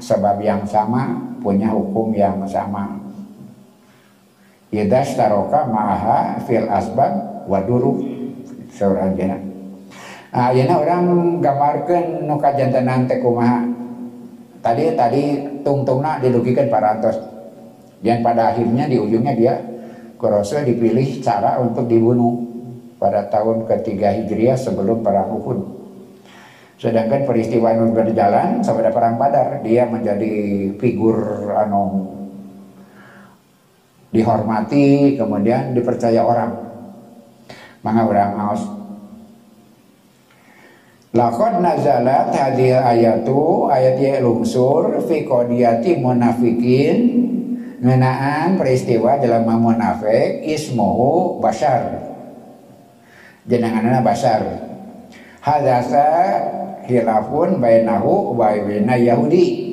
sebab yang sama punya hukum yang sama Idas taroka maha fil asbab waduru seorang jana. Nah, yana orang gambarkan nuka jantanan teh kumaha. Tadi tadi tungtungna dilugikan parantos. Dan pada akhirnya di ujungnya dia Rasul dipilih cara untuk dibunuh pada tahun ketiga Hijriah sebelum perang Uhud. Sedangkan peristiwa yang berjalan sampai perang Badar, dia menjadi figur anu dihormati, kemudian dipercaya orang. Maka orang Lakon nazalat hadir ayatu ayat ya lungsur fi qadiyati munafikin ngenaan peristiwa dalam munafik ismuhu basar jenenganana basar hadasa hilafun bainahu wa baina yahudi.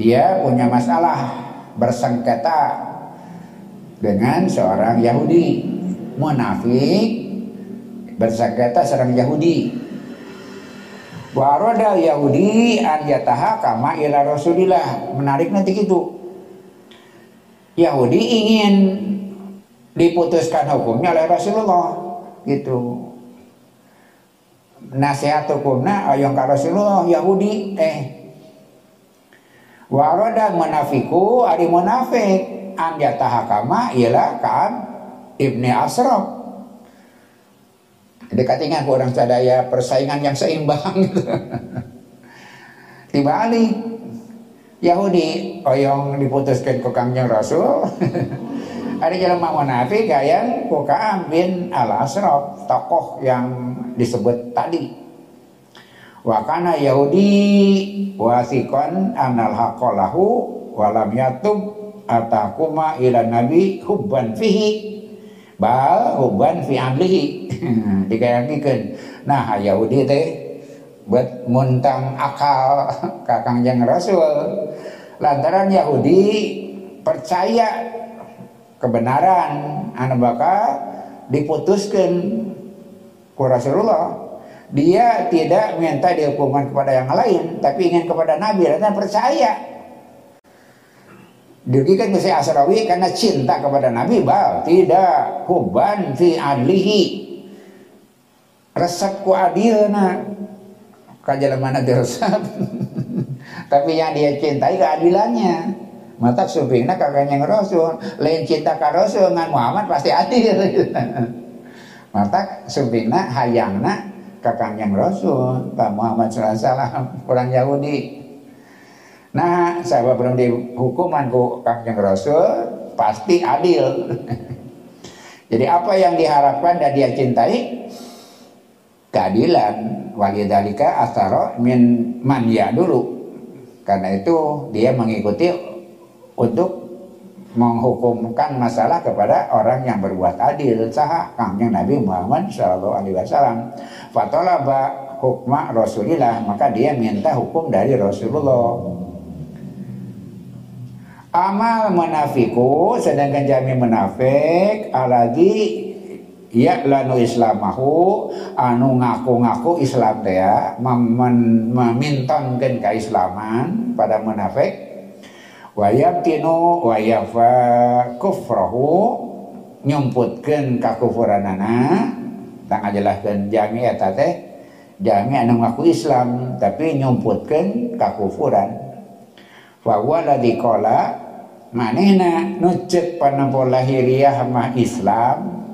Dia punya masalah bersengketa dengan seorang Yahudi. Munafik bersengketa seorang Yahudi Waroda Yahudi an yataha kama ila Rasulillah. Menarik nanti gitu Yahudi ingin diputuskan hukumnya oleh Rasulullah gitu. Nasihat hukumnya ayong ka Rasulullah Yahudi eh. Waroda munafiku ari munafik an yatahakama ialah kan ibni Asraf dekatingan orang sadaya persaingan yang seimbang. Gitu. (laughs) Dibalik Yahudi oyong diputuskan ke kangjeng Rasul. (laughs) Ada jalan munafik yang Kukaam bin al Asraf tokoh yang disebut tadi. Wakana Yahudi wasikon anal hakolahu walam yatub atakuma ila nabi hubban fihi. Bal hubban fi amlihi dikayakikan nah Yahudi teh buat muntang akal (laughs) kakang yang Rasul. Lantaran Yahudi percaya kebenaran anak bakal diputuskan ku Rasulullah. Dia tidak minta dihukuman kepada yang lain tapi ingin kepada Nabi dan percaya. Dirugikan ke Asrawi karena cinta kepada Nabi bal tidak. Huban fi adlihi resep ku adilna. Kajalan mana diresap (laughs) tapi yang dia cintai keadilannya mata supingna kakaknya Rasul. Lain cinta ke Rasul dengan Muhammad pasti adil. (laughs) Mata supingna hayangna kakaknya Rasul. Pak Muhammad SAW orang Yahudi. Nah sahabat belum dihukuman ku kakaknya Rasul pasti adil. (laughs) Jadi apa yang diharapkan dan dia cintai keadilan. Walidalika asaro min manja dulu. Karena itu dia mengikuti untuk menghukumkan masalah kepada orang yang berbuat adil. Sah kangjeng Nabi Muhammad Shallallahu Alaihi Wasallam. Fatolaba hukma Rasulillah maka dia minta hukum dari Rasulullah. Amal menafiku sedangkan jami menafik alagi ya lanu islamahu anu ngaku-ngaku Islam teh memintonkan keislaman pada munafik. Wayabtinu wayafa kufrahu nyumputkeun kakufuranana. Tak ngajelaskeun jami eta teh jami anu ngaku Islam tapi nyumputkeun kakufuran. Fa huwa ladzi qala manehna nucek panampo lahiriah mah Islam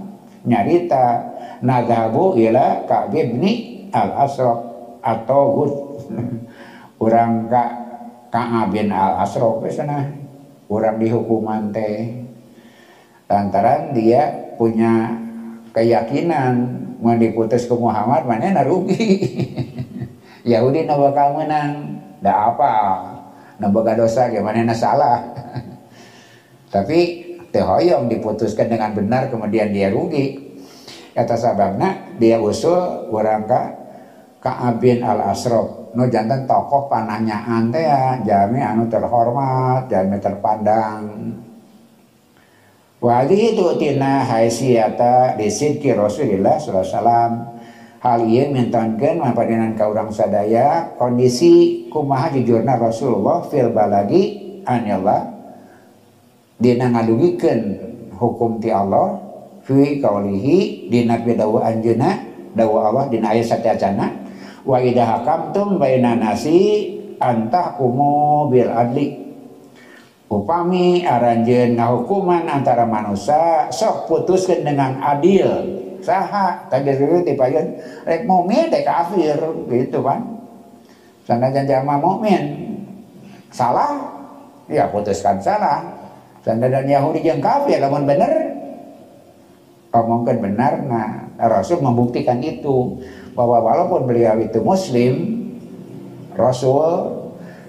nyarita. Nadhabu ila Ka'b bin al-Asraq atau Hud (laughs) orang ka Ka'ab bin al-Asraq sana. Orang dihukuman teh. Lantaran dia punya keyakinan. Mau diputus ke Muhammad mana rugi (laughs) Yahudi na bakal menang. Dah apa nabaga dosa gimana na salah? (laughs) Tapi tehoyong diputuskan dengan benar kemudian dia rugi. Kata sababna dia usul orang ka Ka'ab bin al Asrof no jantan tokoh panahnya ante ya jami anu terhormat jami terpandang. Wadi itu tina haisiata disidki Rasulullah SAW hal iya mintankan mapadinan ka urang sadaya kondisi kumaha jujurna Rasulullah fil baladi anillah dina ngadugikeun hukum ti Allah fi kaulihi dina dawa anjeuna dawa Allah dina ayat satacana wa idha hakamtum baina nasi antahkumu bil adli. Upami aranjeun ngahukuman antara manusia sok putuskan dengan adil saha tadi dulu dipayon rek mukmin dek kafir gitu kan. Sana jama mukmin salah ya putuskan salah sana dan Yahudi yang kafir namun benar omongkan benar nah Rasul membuktikan itu bahwa walaupun beliau itu muslim Rasul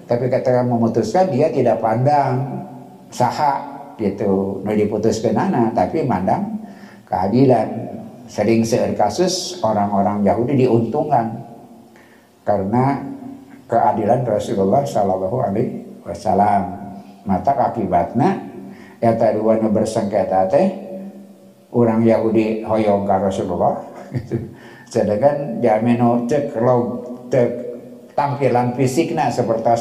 tapi ketika memutuskan dia tidak pandang saha gitu. Mau diputuskan anak tapi mandang keadilan. Sering seer kasus orang-orang Yahudi diuntungkan karena keadilan Rasulullah Shallallahu Alaihi Wasallam. Mata akibatnya ya tadi wana bersengketa teh orang Yahudi hoyong ke Rasulullah. (laughs) Sedangkan jameno cek lo cek tampilan fisiknya seperti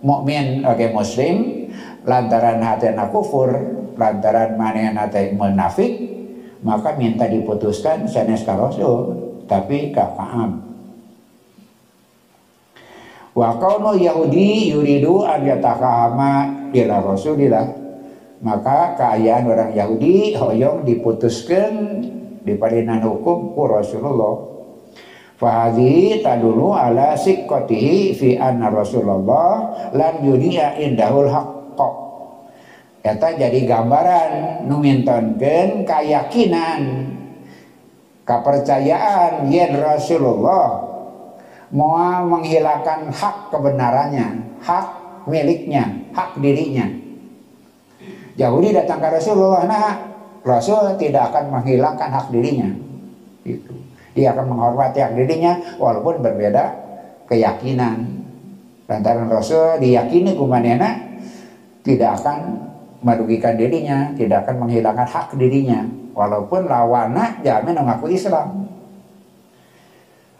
mukmin oke muslim lantaran hati kufur lantaran mana hati munafik maka minta diputuskan sanes ka Rasul tapi ka Kaab. Wa kaunu Yahudi yuridu an yatakahama ila Rasulillah maka keayaan orang Yahudi hoyong diputuskan di padinan hukum ku Rasulullah Fahadi tadulu ala sikkotihi fi anna Rasulullah lan yudia indahul haqqo Eta jadi gambaran numintonkeun keyakinan kepercayaan yen Rasulullah mau menghilangkan hak kebenarannya, hak miliknya, hak dirinya. Yahudi datang ke Rasulullah, nah Rasul tidak akan menghilangkan hak dirinya. Itu. Dia akan menghormati hak dirinya walaupun berbeda keyakinan. Lantaran Rasul diyakini kumanena tidak akan merugikan dirinya, tidak akan menghilangkan hak dirinya, walaupun lawana jamin mengaku Islam.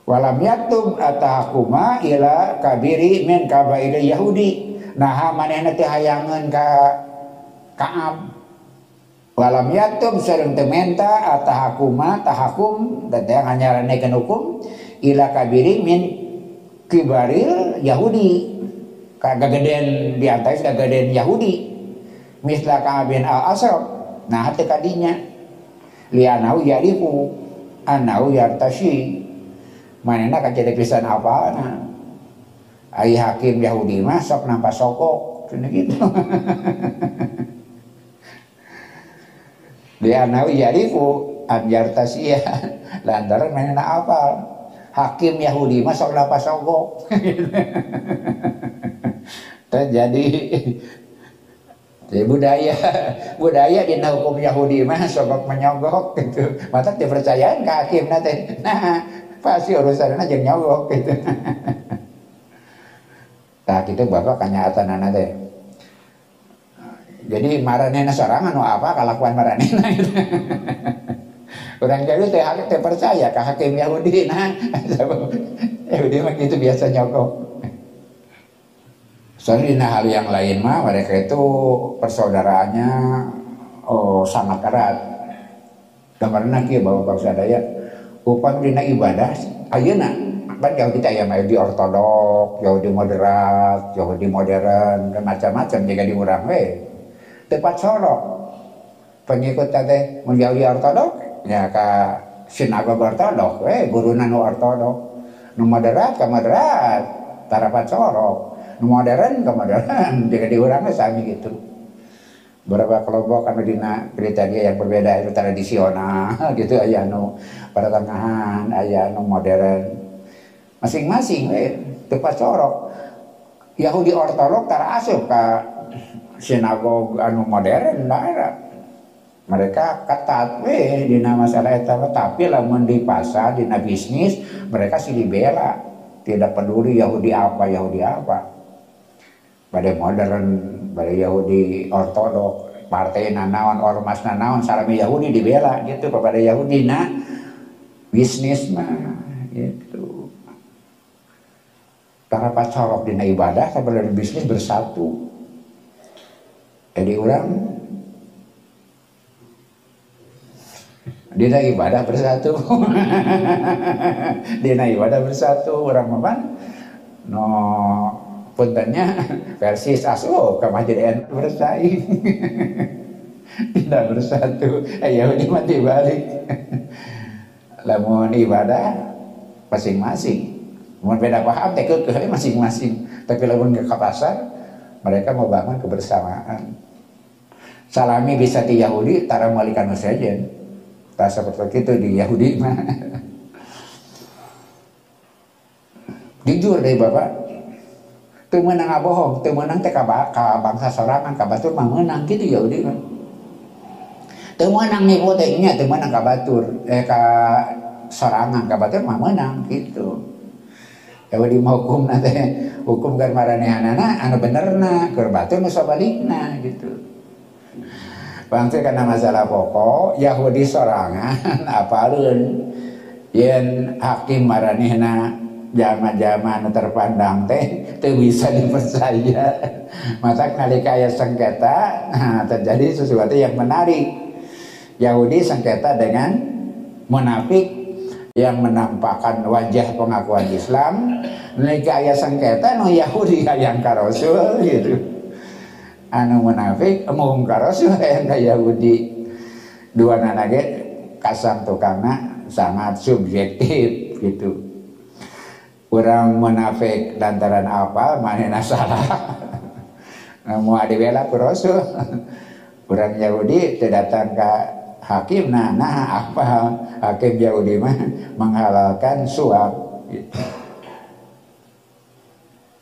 Walam yatum atahakuma ila kabiri min kabair Yahudi. Nah manehna teh hayangan ka Kaab. Walam yatum sering tementa atahakuma tahakum dan teh nganyaranekeun hukum ila kabiri min kibaril Yahudi. Kageden di atas kageden Yahudi. Misla kabin al asrab nah hati kadinya. Lianau yarifu anau yartashi. Manena kacete pisan apa nah ai hakim Yahudi mah sok nampak sokok. Cina gitu (laughs) lianau yarifu an yartashi lantaran (laughs) manena apa hakim Yahudi mah sok nampak sokok (laughs) terjadi jadi (laughs) budaya budaya di hukum Yahudi mah sobat menyogok gitu. Mata dipercayaan ke hakim nanti. Nah, pasti urusan aja nyogok gitu. nah, gitu bapak kenyataan nanti. Jadi maranena sorangan apa kalakuan maranena (laughs) gitu. Orang jadi teh teh percaya ke hakim Yahudi nah. (laughs) Yahudi mah gitu biasa nyogok. Soalnya di hal yang lain mah mereka itu persaudaraannya oh, sangat erat. Gambarnya kia bahwa bangsa daya upam dina ibadah ayeuna kan kita ya di ortodok, jauh di moderat, jauh di modern dan macam-macam jika di urang we. Tepat sorok pengikut tadi menjauhi ortodok. Ya ke sinagog ortodok. Eh guru nanu ortodok. Nu moderat ke moderat. Tarapat sorok nu modern ke modern. (laughs) Jadi diurangnya sami gitu. Beberapa kelompok anu dina kriteria yang berbeda itu tradisional. (laughs) Gitu aya anu pada tengahan aya anu modern. Masing-masing eh tepat corok Yahudi ortodok tara asup ke sinagog anu modern daerah mereka ketat weh dina masalah eta tapi lamun di pasar dina bisnis mereka sih dibela. Tidak peduli Yahudi apa Yahudi apa. Pada modern pada Yahudi ortodok partai nanawan ormas nanawan salami Yahudi dibela gitu. Kepada Yahudi nah bisnis mah gitu. Karena pacorok dina ibadah kepada bisnis bersatu jadi orang dina ibadah bersatu. (laughs) Dina ibadah bersatu orang apa no puntennya versi Saso ke Masjid bersaing (laughs) tidak bersatu. Ayo ini mati balik. (laughs) Lamun ibadah masing-masing. Mau beda paham teh masing-masing. Tapi lamun ke pasar mereka mau bangun kebersamaan salami bisa di Yahudi tara malikan saja tak seperti itu di Yahudi mah. (laughs) Jujur deh bapak. Teu menang bohong teu menang teh bangsa sorangan ka batur mah menang gitu ya udah kan teu menang nih teh nya teu menang ka batur eh ka sorangan ka batur mah menang gitu ya di hukum nanti hukum kan maranehanana anu benerna keur batur nu sabalikna gitu Bangsa karena masalah pokok Yahudi sorangan (laughs) apalun yen hakim maranehna zaman-zaman terpandang teh itu bisa dipercaya. (laughs) Masa nalika aya sengketa (laughs) nah, terjadi sesuatu yang menarik. Yahudi sengketa dengan munafik yang menampakkan wajah pengakuan Islam. Nalika aya sengketa no Yahudi yang karosul gitu anu munafik karosul (laughs) yang Yahudi dua nanage kasang tukangna sangat subjektif gitu. Kurang munafik lantaran apa mana (laughs) salah. Mau ada bela rasul (laughs) kurang Yahudi datang ke hakim nah nah apa hakim Yahudi mah menghalalkan suap gitu.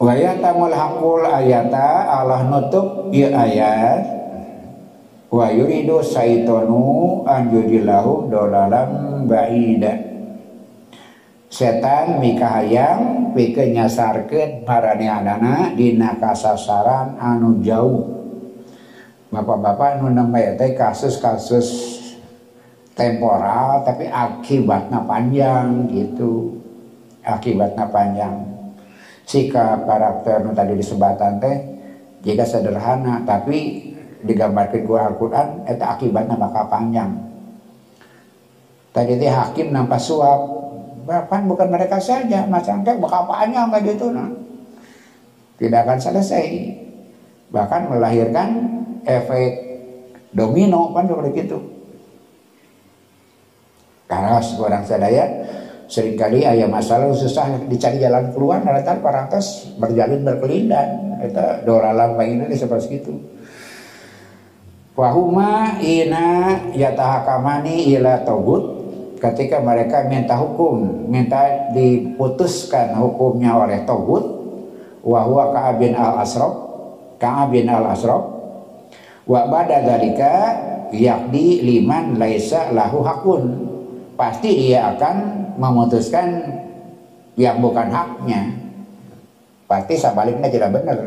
Wayatamul hakul ayata Allah nutup ieu ayat. Wa yuridu saitonu an yudilahu dolalam ba'ida. Setan mikahayang pikeun nyasarkeun paraneanana dina kasasaran anu jauh. Bapak-bapak anu nembe teh kasus-kasus temporal tapi akibatnya panjang gitu. Akibatnya panjang sikap karakter nu tadi disebatan teh jika sederhana. Tapi digambarkan ku Al-Quran itu akibatnya bakal panjang. Tadi teh hakim nampak suap. Bahkan bukan mereka saja macam teh bakal panjang kayak gitu nah. tidak akan selesai. Bahkan melahirkan efek domino kan seperti itu karena seorang sadaya sering kali ayah masalah susah dicari jalan keluar rata parantos berjalin berkelindan. Itu doa alam ini seperti itu Wahuma ina yatahakamani ila togut ketika mereka minta hukum, minta diputuskan hukumnya oleh Togut, wahwa Ka'ab al-Asraf, Ka'ab al-Asraf, wa bada dalika yakni liman laisa lahu hakun. Pasti dia akan memutuskan yang bukan haknya. Pasti sebaliknya tidak benar.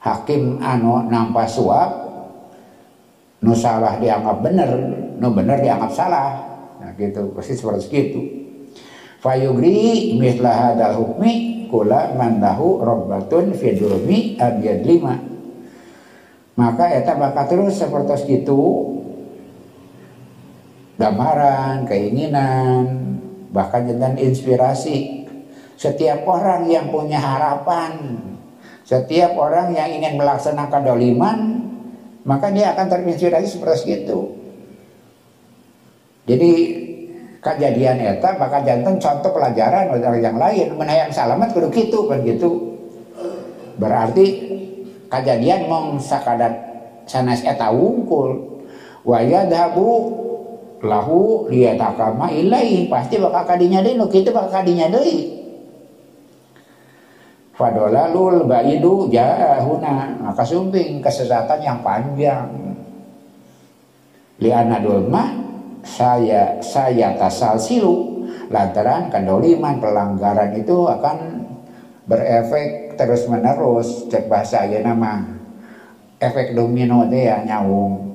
Hakim anu nampak suap, nu salah dianggap benar, no benar dianggap salah nah gitu pasti seperti itu fayugri mislah hadal hukmi kula mandahu robbatun fidulmi abiyad lima maka eta bakal terus seperti itu gambaran keinginan bahkan dengan inspirasi. Setiap orang yang punya harapan setiap orang yang ingin melaksanakan doliman maka dia akan terinspirasi seperti itu. Jadi kejadian eta maka jantan contoh pelajaran dari yang lain. Menayang salamat kudu gitu kan gitu. Berarti kejadian mong sakadat sanes eta wungkul. Waya lahu liyatakama ilai pasti bakal kadinya deui nu kitu bakal kadinya deui Fadolalul baidu jahuna. Maka sumping kesesatan yang panjang. Liana dulma saya saya tasal silu lantaran kendoliman pelanggaran itu akan berefek terus menerus cek bahasa aja nama efek domino deh ya nyawung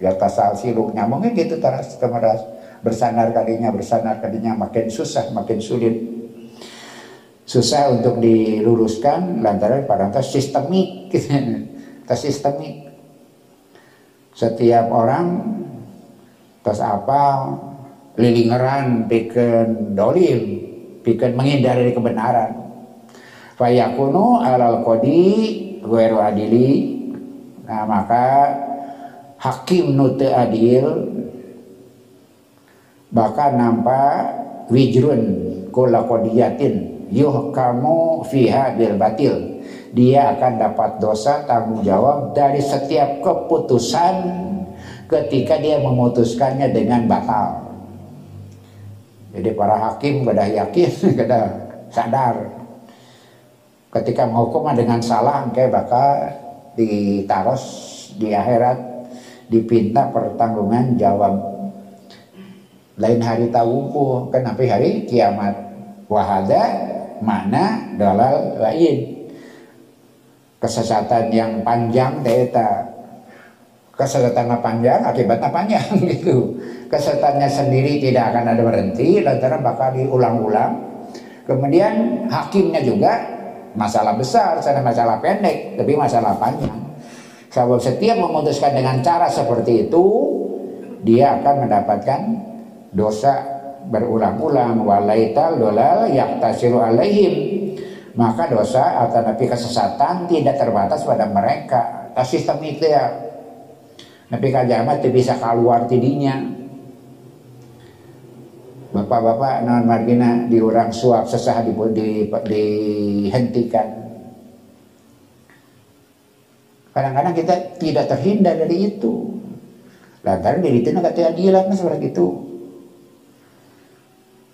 ya tasal silu nyambungnya gitu terus terus bersandar kadinya bersandar kadinya makin susah makin sulit. Susah untuk diluruskan lantaran pada tas sistemik (laughs) tas sistemik. Setiap orang tas apa lilingeran bikin dolim bikin menghindar dari kebenaran. Fayakunu alal kodi adili. Nah maka hakim nute adil bahkan nampak wijrun kula kodiyatin yuh kamu fiha bil batil. Dia akan dapat dosa tanggung jawab dari setiap keputusan ketika dia memutuskannya dengan batal. Jadi para hakim pada yakin (laughs) pada sadar. Ketika menghukum dengan salah kayak bakal ditaros di akhirat dipinta pertanggungan jawab. Lain hari kan sampai hari kiamat. Wahada mana dalal lain. Kesesatan yang panjang data kesesatan panjang akibatnya panjang (laughs) gitu. Kesesatannya sendiri tidak akan ada berhenti lantaran bakal diulang-ulang. Kemudian hakimnya juga masalah besar sana masalah pendek tapi masalah panjang sebab setiap memutuskan dengan cara seperti itu dia akan mendapatkan dosa berulang-ulang. Walaital dolal yaktasiru alaihim. Maka dosa atau nabi kesesatan tidak terbatas pada mereka. Tas sistem itu ya nabi kajamat bisa keluar tidinya. Bapak-bapak non margina diurang suap sesah di, di, dihentikan kadang-kadang kita tidak terhindar dari itu. Lantaran dari itu nak keadilan seperti itu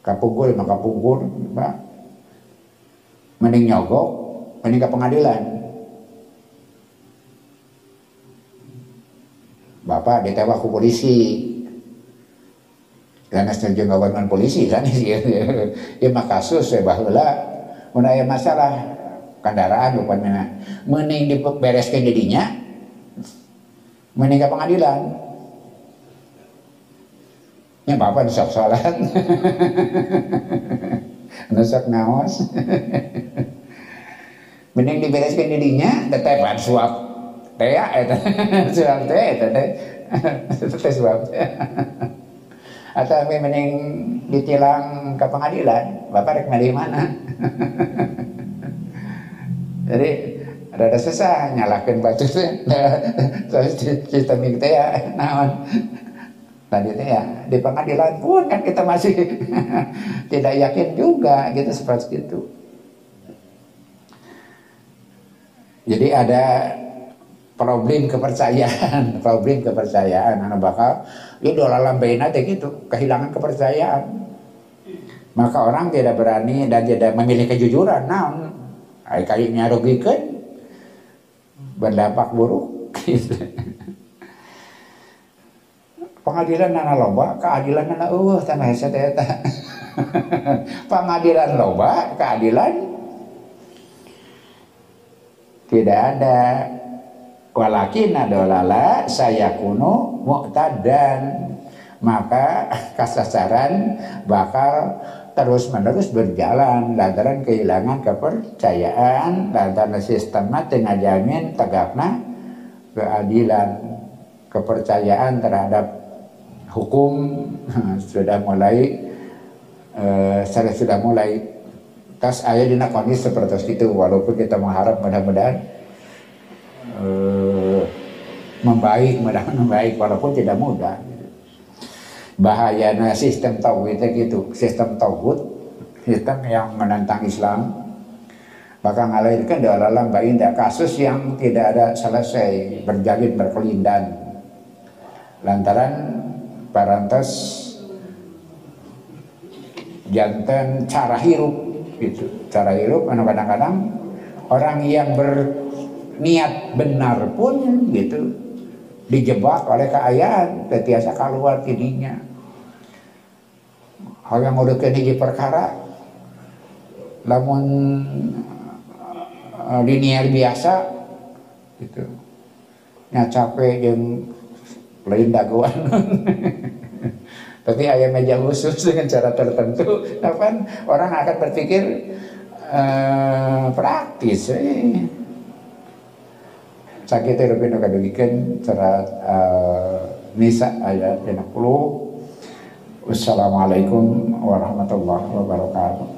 kapungkur maka pungkur pak. Mending nyogok mending ke pengadilan. Bapak ditewak ke polisi. Karena setuju dengan polisi kan? (laughs) Ya, ya mah kasus ya bahula mun aya masalah kendaraan rupanya mending dibereskan jadinya mending ke pengadilan Ya bapak sok sholat. (laughs) Nusok naos. (laughs) Mending dibereskan dirinya, tetepan suap. Teh ya, (laughs) suap teh, teh, teh suap. Atau mending ditilang ke pengadilan, bapak rek mana? Jadi ada susah nyalakan batu (laughs) terus sistem itu ya naon? Tadi itu ya di pengadilan pun kan kita masih (laughs) tidak yakin juga gitu seperti itu. Jadi ada problem kepercayaan (laughs) problem kepercayaan anak bakal ya dalam aja gitu kehilangan kepercayaan. Maka orang tidak berani dan tidak memilih kejujuran nah kayaknya rugikan berdampak buruk. Pengadilan nana loba keadilan nana uh tanah hese eta. Pengadilan loba keadilan tidak ada. Walakin adolala saya kuno mu'tadan. Maka kasasaran bakal terus menerus berjalan. Lantaran kehilangan kepercayaan lantaran sistemnya tengah jamin tegaknya keadilan kepercayaan terhadap hukum. (laughs) Sudah mulai uh, sudah mulai tas ayah dina kondisi seperti itu. Walaupun kita mengharap mudah-mudahan uh, membaik mudah membaik walaupun tidak mudah bahayanya sistem tauhid itu sistem tauhid sistem yang menentang Islam. Maka ngalahirkan di alam bainda kasus yang tidak ada selesai berjalin berkelindan. Lantaran parantos jantan cara hirup gitu cara hirup kadang-kadang orang yang berniat benar pun gitu dijebak oleh keayaan tetiasa keluar tidinya. Hal yang udah kini perkara namun linear biasa gitu. Nya capek yang lain daguan. (laughs) Tapi ayam meja khusus dengan cara tertentu. Apa orang akan berpikir uh, praktis eh sakit nu kadugikeun serat uh, Nisa ayat 60 Wassalamualaikum warahmatullahi wabarakatuh